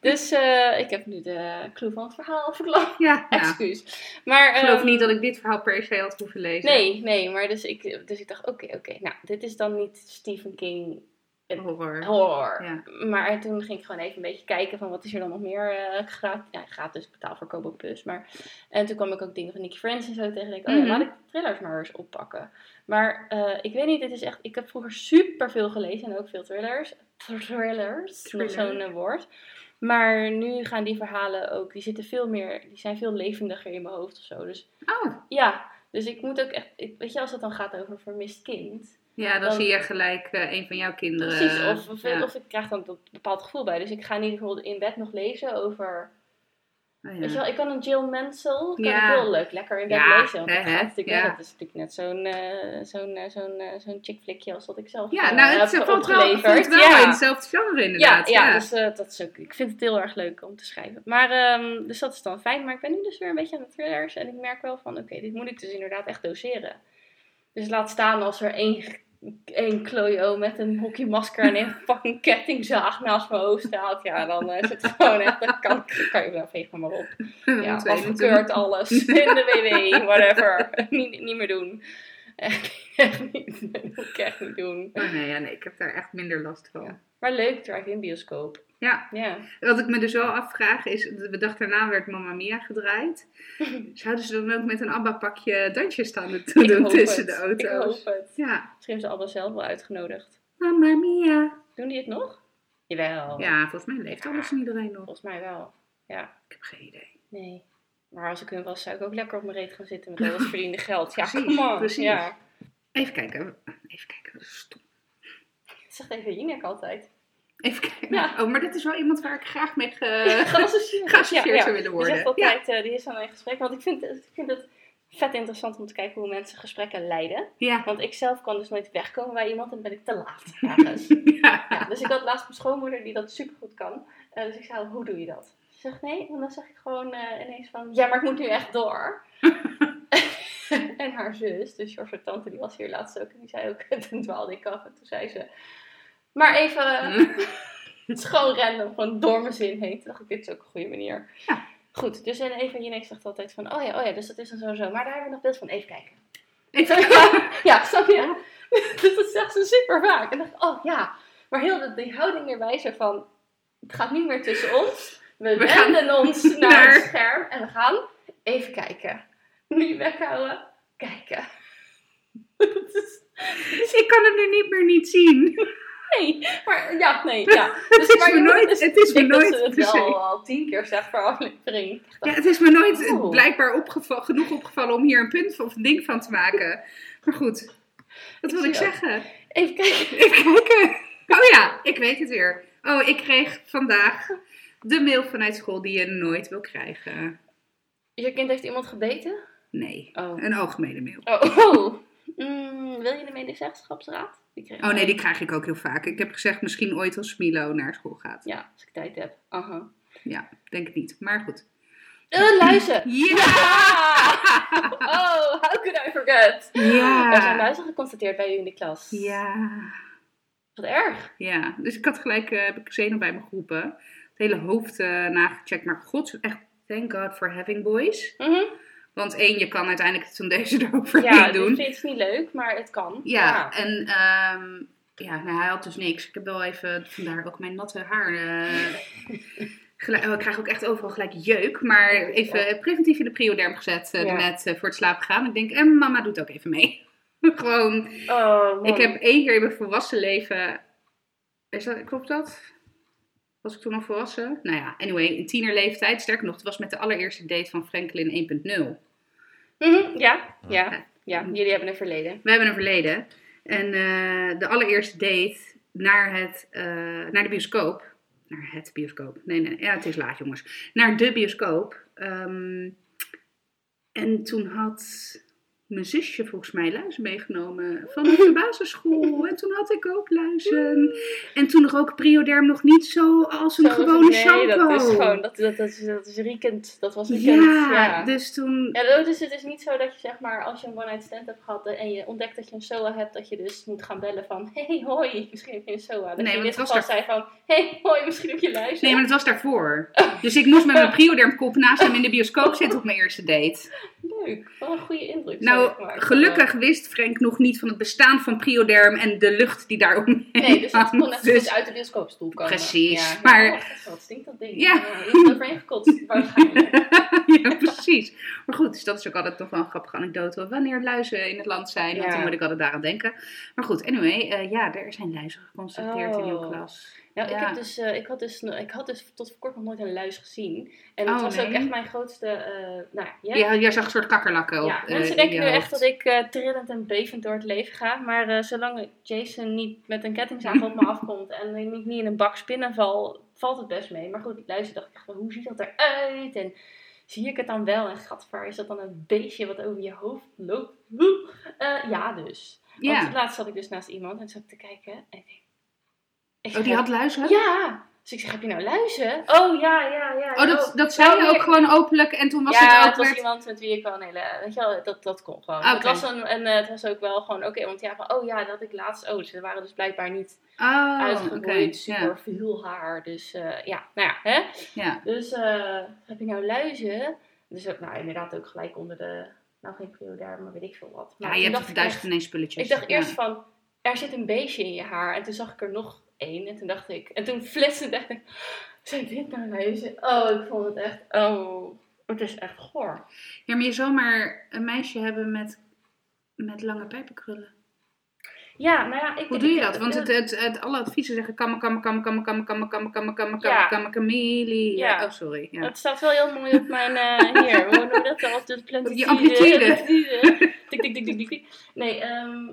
Dus eh, ik heb nu de clue van het verhaal verklapt. Ja, Excuus. Maar, ik geloof ehm, niet dat ik dit verhaal per se had hoeven lezen. Nee, nee, maar dus ik, dus ik dacht, oké, oké, nou, dit is dan niet Stephen King Horror. horror. Ja. Maar toen ging ik gewoon even een beetje kijken van wat is er dan nog meer uh, gratis. Ja, gratis betaal voor Kobo Plus. Maar, en toen kwam ik ook dingen van Nicky Friends en zo tegen. En ik, oh ja, Mhm. laat ik thrillers maar eens oppakken. Maar eh, ik weet niet, dit is echt, ik heb vroeger super veel gelezen en ook veel thrillers. Thrillers, Thriller. zo'n eh, woord. Maar nu gaan die verhalen ook, die zitten veel meer, die zijn veel levendiger in mijn hoofd of zo. Dus Oh, ja, dus ik moet ook echt, ik, weet je, als het dan gaat over vermist kind. Ja, dan, Dan- zie je gelijk eh, een van jouw kinderen. Precies, of, of, ja. of ik krijg dan een bepaald gevoel bij. Dus ik ga niet bijvoorbeeld in bed nog lezen over Oh, ja. Weet je wel, ik kan een Jill Mansell, kan Ja. ik heel leuk lekker in bed lezen. Want dat, gaat natuurlijk, ja. net- dat is natuurlijk net zo'n eh, zo'n eh, zo'n zo'n chick flikje als dat ik zelf Ja, nou, het heb valt wel, valt in hetzelfde genre inderdaad. ja, Dus, dat is ook, ik vind het heel erg leuk om te schrijven. Maar, ehm, dus dat is dan fijn. Maar ik ben nu dus weer een beetje aan de thrillers. En ik merk wel van, oké, dit moet ik dus inderdaad echt doseren. Dus laat staan als er één, één klojo met een hockeymasker en een fucking kettingzaag naast mijn hoofd staat. Ja, dan is het gewoon echt, dan kan, kan je wel veeg me maar op. Ja, afgekeurd alles. In de WW, whatever. niet, niet meer doen. Echt niet. Dat moet ik echt niet doen. Oh, nee, ja, nee, ik heb daar echt minder last van. Ja. Maar leuk, drive-in bioscoop. Ja. Ja. Wat ik me dus wel afvraag is, de dag daarna werd Mamma Mia gedraaid. Zouden ze dan ook met een ABBA-pakje dansjes staan te doen tussen het. de auto's? Ik hoop het. Ja, Misschien hebben ze allemaal zelf wel uitgenodigd. Mamma Mia. Doen die het nog? Jawel. Ja, volgens mij leeft alles en iedereen nog. Volgens mij wel. Ja. Ik heb geen idee. Nee. Maar als ik hun was, zou ik ook lekker op mijn reet gaan zitten met al dat verdiende geld. Ja, Precies, come on. precies. Ja. Even kijken. Even kijken. dat is stom. Dat zegt even Jinek altijd. Even kijken. Ja. Oh, maar dit is wel iemand waar ik graag mee ge... Geassocieerd. geassocieerd Ja, ja. zou willen worden. zegt altijd, eh, die is dan in gesprek. Want ik vind, ik vind het vet interessant om te kijken hoe mensen gesprekken leiden. Ja. Want ik zelf kan dus nooit wegkomen bij iemand en dan ben ik te laat ergens. ja. Ja, dus ik had laatst mijn schoonmoeder die dat super goed kan. Eh, dus ik zei, hoe doe je dat? Ze zegt nee, en dan zeg ik gewoon eh, ineens van, ja, maar ik moet nu echt door. en haar zus, dus George tante, die was hier laatst ook. En die zei ook, toen dwaalde ik af. En toen zei ze, maar even, eh, het is gewoon random, gewoon door mijn zin heen. Toen dacht ik, dit is ook een goede manier. Ja. Goed, dus en Eva Jinek zegt altijd van, oh ja, oh ja, dus dat is dan zo. Maar daar hebben we nog best van, even kijken. Even- ja, snap je? Dus dat zegt ze super vaak. En dan dacht ik, oh ja. Maar heel de, die houding erbij zo van, het gaat niet meer tussen ons. We, We wenden ons naar, naar- het scherm en we gaan even kijken. Nu weghouden, kijken. Is, ik kan het nu niet meer niet zien. Nee, maar ja, nee, ja. Het Dus, is maar me nooit- dus- het is me dat nooit het wel al tien keer zegt per aflevering. Ja, het is me nooit Oh. blijkbaar opgeva- genoeg opgevallen om hier een punt of een ding van te maken. Maar goed, wat wil ik zeggen? Even kijken. Even kijken. Oh ja, ik weet het weer. Oh, ik kreeg vandaag de mail vanuit school die je nooit wil krijgen. Je kind heeft iemand gebeten? Nee, Oh. een algemene mail. Oh, oh. Mm, wil je de medezeggenschapsraad? Oh nee, die krijg ik ook heel vaak. Ik heb gezegd misschien ooit als Milo naar school gaat. Ja, als ik tijd heb. Aha. Ja, denk ik niet. Maar goed. Uh, luizen! Ja! Oh, how could I forget? Er zijn Ja! luizen geconstateerd bij u in de klas. Ja! Wat erg. Ja, dus ik had gelijk, eh, heb ik Zeno bij me geroepen. Het hele hoofd eh, nagecheckt. Maar god, echt, thank God for having boys. Mhm. Want één, je kan uiteindelijk het deze eroverheen Ja, dus doen. dit is niet leuk, maar het kan. Ja, en ehm, ja, nou, hij had dus niks. Ik heb wel even, vandaar ook mijn natte haar. eh, gelijk, oh, ik krijg ook echt overal gelijk jeuk. Maar even preventief in de prioderm gezet eh, Ja. net eh, voor het slapen gaan. Ik denk, en mama doet ook even mee. Gewoon, Oh, ik heb één keer in mijn volwassen leven... Is dat, klopt dat? Was ik toen al volwassen? Nou ja, anyway, in tienerleeftijd. Sterker nog, het was met de allereerste date van Franklin 1.0. Mhm, Ja, ja, ja. Jullie hebben een verleden. We hebben een verleden. En eh, de allereerste date naar, het, eh, naar de bioscoop. Naar het bioscoop. Nee, nee, ja, het is laat, jongens. Naar de bioscoop. Ehm, en toen had mijn zusje volgens mij luizen meegenomen van de basisschool. En toen had ik ook luizen. En toen rook Prioderm nog niet zo als een Zo- gewone nee, shampoo. dat is gewoon, dat, dat, dat, is, dat is riekend. Dat was riekend. ja, ja. dus toen... Ja, dus het is niet zo dat je zeg maar, als je een one-night stand hebt gehad en je ontdekt dat je een SOA hebt, dat je dus moet gaan bellen van, hey hoi, misschien heb je een SOA. Dat Nee, je in dit geval zei van, hey hoi, misschien heb je luisteren. Nee, maar het was daarvoor. Dus ik moest met mijn Prioderm-kop naast hem in de bioscoop zitten op mijn eerste date. Leuk, wat een goede indruk. Nou, gelukkig wist Frank nog niet van het bestaan van Prioderm en de lucht die daar omheen Nee, dus dat kon net Dus- uit de bioscoopstoel komen. Precies, Ja, maar- maar... Oh, wat stinkt dat ding. Ja. Ja. hebt overheen gekotst, waarschijnlijk. ja, precies. Maar goed, dus dat is ook altijd nog wel een grappige anekdote. Wanneer luizen in het land zijn, want Ja. dan moet ik altijd daaraan denken. Maar goed, anyway, eh, ja, er zijn luizen geconstateerd in uw Oh. klas. Nou, ik, Ja. heb dus, eh, ik, had dus, ik had dus tot voor kort nog nooit een luis gezien. En het Oh, was ook echt mijn grootste... eh nou, Ja, jij zag een soort kakkerlakken op Ja, eh, mensen denken nu echt dat ik trillend en bevend door het leven ga. Maar zolang Jason niet met een kettingzaag op me afkomt en ik niet, in een bak spinnen val, valt het best mee. Maar goed, luister dacht ik echt van, hoe ziet dat eruit? En zie ik het dan wel? En gatvaar, is dat dan een beestje wat over je hoofd loopt? Ja, dus. Ja. Want laatst zat ik dus naast iemand en zat ik te kijken. En ik denk, ik Oh, die had luizen? Ja! Dus ik zeg, heb je nou luizen? Oh, ja, ja, ja. Oh, dat, oh. dat zei je Nou, ook gewoon openlijk en toen was ja, het ook het was werd- iemand met wie ik wel een hele... Weet je wel, dat, dat kon gewoon. Oké. Het was een, en eh, het was ook wel gewoon oké. want ja, van, oh ja, dat had ik laatst... Oh, ze waren dus blijkbaar niet Oh, uitgegroeid. oké. Super Ja, veel haar. Dus eh, ja, nou ja, hè. ja. Dus eh, heb je nou luizen? Dus ook, nou inderdaad ook gelijk onder de... Nou, geen priodair, maar weet ik veel wat. Maar ja, je hebt duizend ineens spulletjes. ik dacht Ja. eerst van, er zit een beestje in je haar. En toen zag ik er nog één. En toen dacht ik, en toen flitste dacht ik, zijn dit nou luizen? Oh, ik vond het echt, oh, het is echt goor. Ja, maar je zou maar een meisje hebben met, met lange pijpenkrullen. Ja, nou ja, ik... Hoe doe je dat? Want het, het, het, alle adviezen zeggen kammen, kammen, kammen, kammen, kammen, kammen, kammen, kammen, kammen, Ja. kammen, kammen, kameli. Ja. Oh, sorry. Ja. Het staat wel heel mooi op mijn, eh, hier, hoe noem je dat dan? Op de plantitude. Je amplitude. amplitude. Tik, tik, tik, tik, tik, tik. Nee, ehm,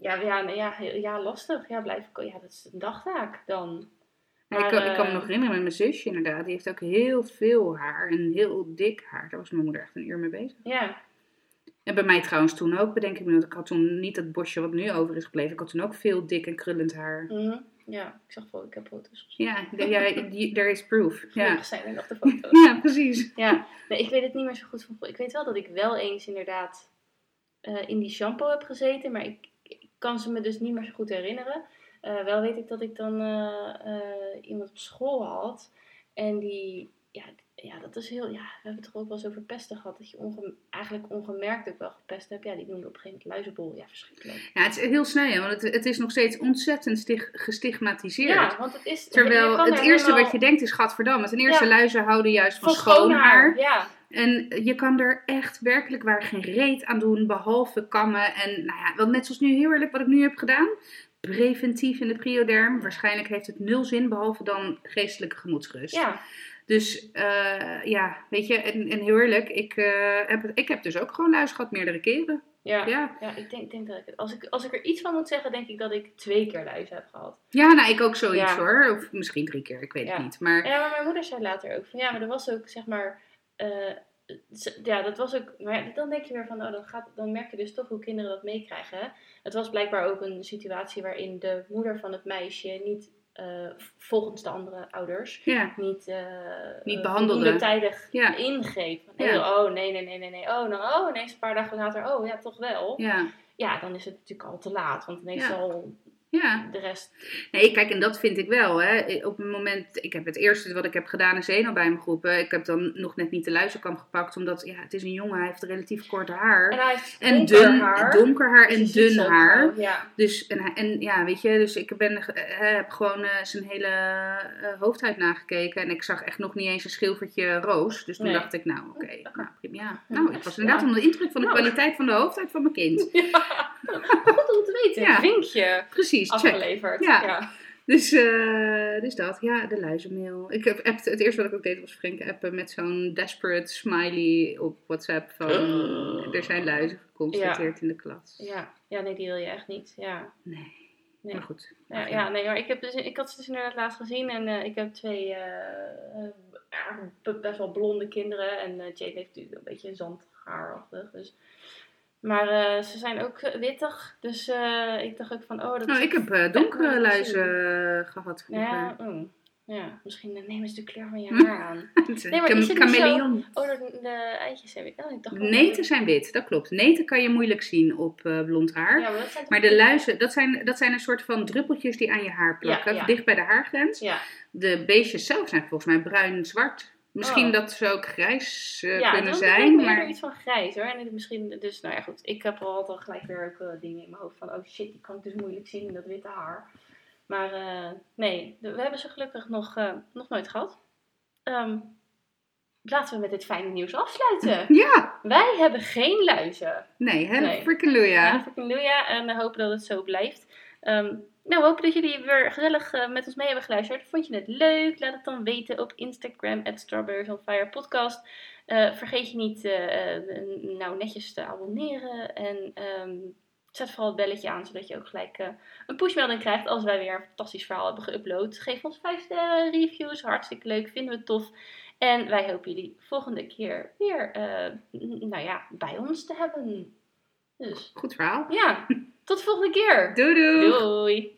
ja, ja, ja, ja, lastig. Ja, blijf ja, dat is een dagtaak dan. Ik, kan, ik kan me eh, nog herinneren met mijn zusje inderdaad. Die heeft ook heel veel haar en heel dik haar. Daar was mijn moeder echt een uur mee bezig. Ja, En bij mij trouwens toen ook, bedenk ik me. Want ik had toen niet dat bosje wat nu over is gebleven. Ik had toen ook veel dik en krullend haar. mhm. ja, ik zag wel, ik heb foto's gezien. Ja, ja there is proof. Ja, zijn er nog de foto's. ja precies. Ja, nee, ik weet het niet meer zo goed van. Ik weet wel dat ik wel eens inderdaad eh, in die shampoo heb gezeten, maar ik kan ze me dus niet meer zo goed herinneren. Eh, wel weet ik dat ik dan eh, eh, iemand op school had en die, ja, ja, dat is heel, ja, we hebben het toch ook wel eens over pesten gehad, dat je onge- eigenlijk ongemerkt ook wel gepest hebt. Ja, die noemde op een gegeven moment luizenbol. Ja, verschrikkelijk. Ja, het is heel sneu, hè, want het, het is nog steeds ontzettend stig- gestigmatiseerd. Ja, want het is... Terwijl het er eerste helemaal wat je denkt is gadverdamme. Ten eerste Ja. luizen houden juist van, van schoon haar. Ja, En je kan er echt werkelijk waar geen reet aan doen, behalve kammen. En nou ja, wel net zoals nu heel eerlijk wat ik nu heb gedaan. Preventief in de prioderm. Waarschijnlijk heeft het nul zin, behalve dan geestelijke gemoedsrust. ja. Dus eh, ja, weet je, en, en heel eerlijk, ik, eh, heb, ik heb dus ook gewoon luis gehad meerdere keren. Ja, Ja. ja ik denk, denk dat ik het. Als ik, als ik er iets van moet zeggen, denk ik dat ik twee keer luizen heb gehad. Ja, nou, ik ook zoiets Ja. hoor. Of misschien drie keer, ik weet Ja. het niet. Maar Ja, maar mijn moeder zei later ook van ja, maar er was ook zeg maar. eh, ja, dat was ook. Maar dan denk je weer van, oh, dan, gaat, dan merk je dus toch hoe kinderen dat meekrijgen. Het was blijkbaar ook een situatie waarin de moeder van het meisje niet, eh, volgens de andere ouders, ja, niet, eh Niet eh, behandelde. tijdig Ja. Oh, nee, nee, nee, nee, nee. Oh, nou, oh, ineens een paar dagen later, oh, ja, toch wel. ja, Ja, dan is het natuurlijk al te laat. Want ineens Ja. de rest... Nee, kijk, en dat vind ik wel. Hè. Op het moment, ik heb het eerste wat ik heb gedaan is Zeno bij me groepen. Ik heb dan nog net niet de luizenkamp gepakt, omdat ja, het is een jongen, hij heeft relatief kort haar. En hij heeft En donker dun, haar. donker haar en dun haar. Ja. Dus, en, ja, weet je, dus ik ben, eh, heb gewoon eh, zijn hele eh, hoofdhuid nagekeken. En ik zag echt nog niet eens een schilfertje roos. Dus toen Nee. dacht ik, nou oké, nou, prima. Ja. Nou, ik was inderdaad Ja. onder de indruk van de Nou. kwaliteit van de hoofdhuid van mijn kind. Goed om te weten. Ja. Een vinkje Precies, afgeleverd. Ja. Ja. Dus, eh, dus dat, ja, de luizenmail. Ik heb appt- het eerste wat ik ook deed was Frank appen met zo'n desperate smiley op WhatsApp van Oh. er zijn luizen geconstateerd in de klas. Ja. ja, nee, die wil je echt niet. Ja. Nee, Nee. maar goed. Ja, ja, nee, maar ik, heb dus, ik had ze dus inderdaad laatst gezien en eh, ik heb twee eh, best wel blonde kinderen en Jade heeft natuurlijk een beetje zandhaarachtig. Dus. Maar eh, ze zijn ook eh, wittig, dus eh, ik dacht ook van, oh, dat Nou, ik heb donkere luizen eh, gehad vroeger. Ja, mm. ja, misschien nemen ze de kleur van je Hm? haar aan. Nee, maar is zo-. Oh, de, de eitjes heb ik. Oh, ik dacht Neten zijn wit, dat klopt. Neten kan je moeilijk zien op blond haar. Ja, maar dat zijn Maar de luizen, dat zijn, dat zijn een soort van druppeltjes die aan je haar plakken, Ja, dicht bij de haargrens. Ja, De beestjes zelf zijn volgens mij bruin-zwart. Misschien Oh. dat ze ook grijs eh, ja kunnen zijn, me maar eerder iets van grijs hoor. En misschien, dus nou ja goed, ik heb al altijd gelijk weer ook wel dingen in mijn hoofd van, oh shit, die kan ik dus moeilijk zien, dat witte haar. Maar eh, nee, we hebben ze gelukkig nog, eh, nog nooit gehad. Ehm, laten we met dit fijne nieuws afsluiten. ja, Wij hebben geen luizen. nee, hè, Nee. freaking Luja. Ja. En we hopen dat het zo blijft. Ehm, nou, we hopen dat jullie weer gezellig eh, met ons mee hebben geluisterd. Vond je het leuk? Laat het dan weten op Instagram, at Strawberries on Fire podcast. Eh, vergeet je niet eh, nou netjes te abonneren. En ehm, Zet vooral het belletje aan, zodat je ook gelijk een pushmelding krijgt als wij weer een fantastisch verhaal hebben geüpload. Geef ons 5 sterren, reviews, hartstikke leuk, vinden we tof. En wij hopen jullie volgende keer weer nou ja, bij ons te hebben. Dus Goed verhaal. ja, tot de volgende keer. Doei doei. Doei.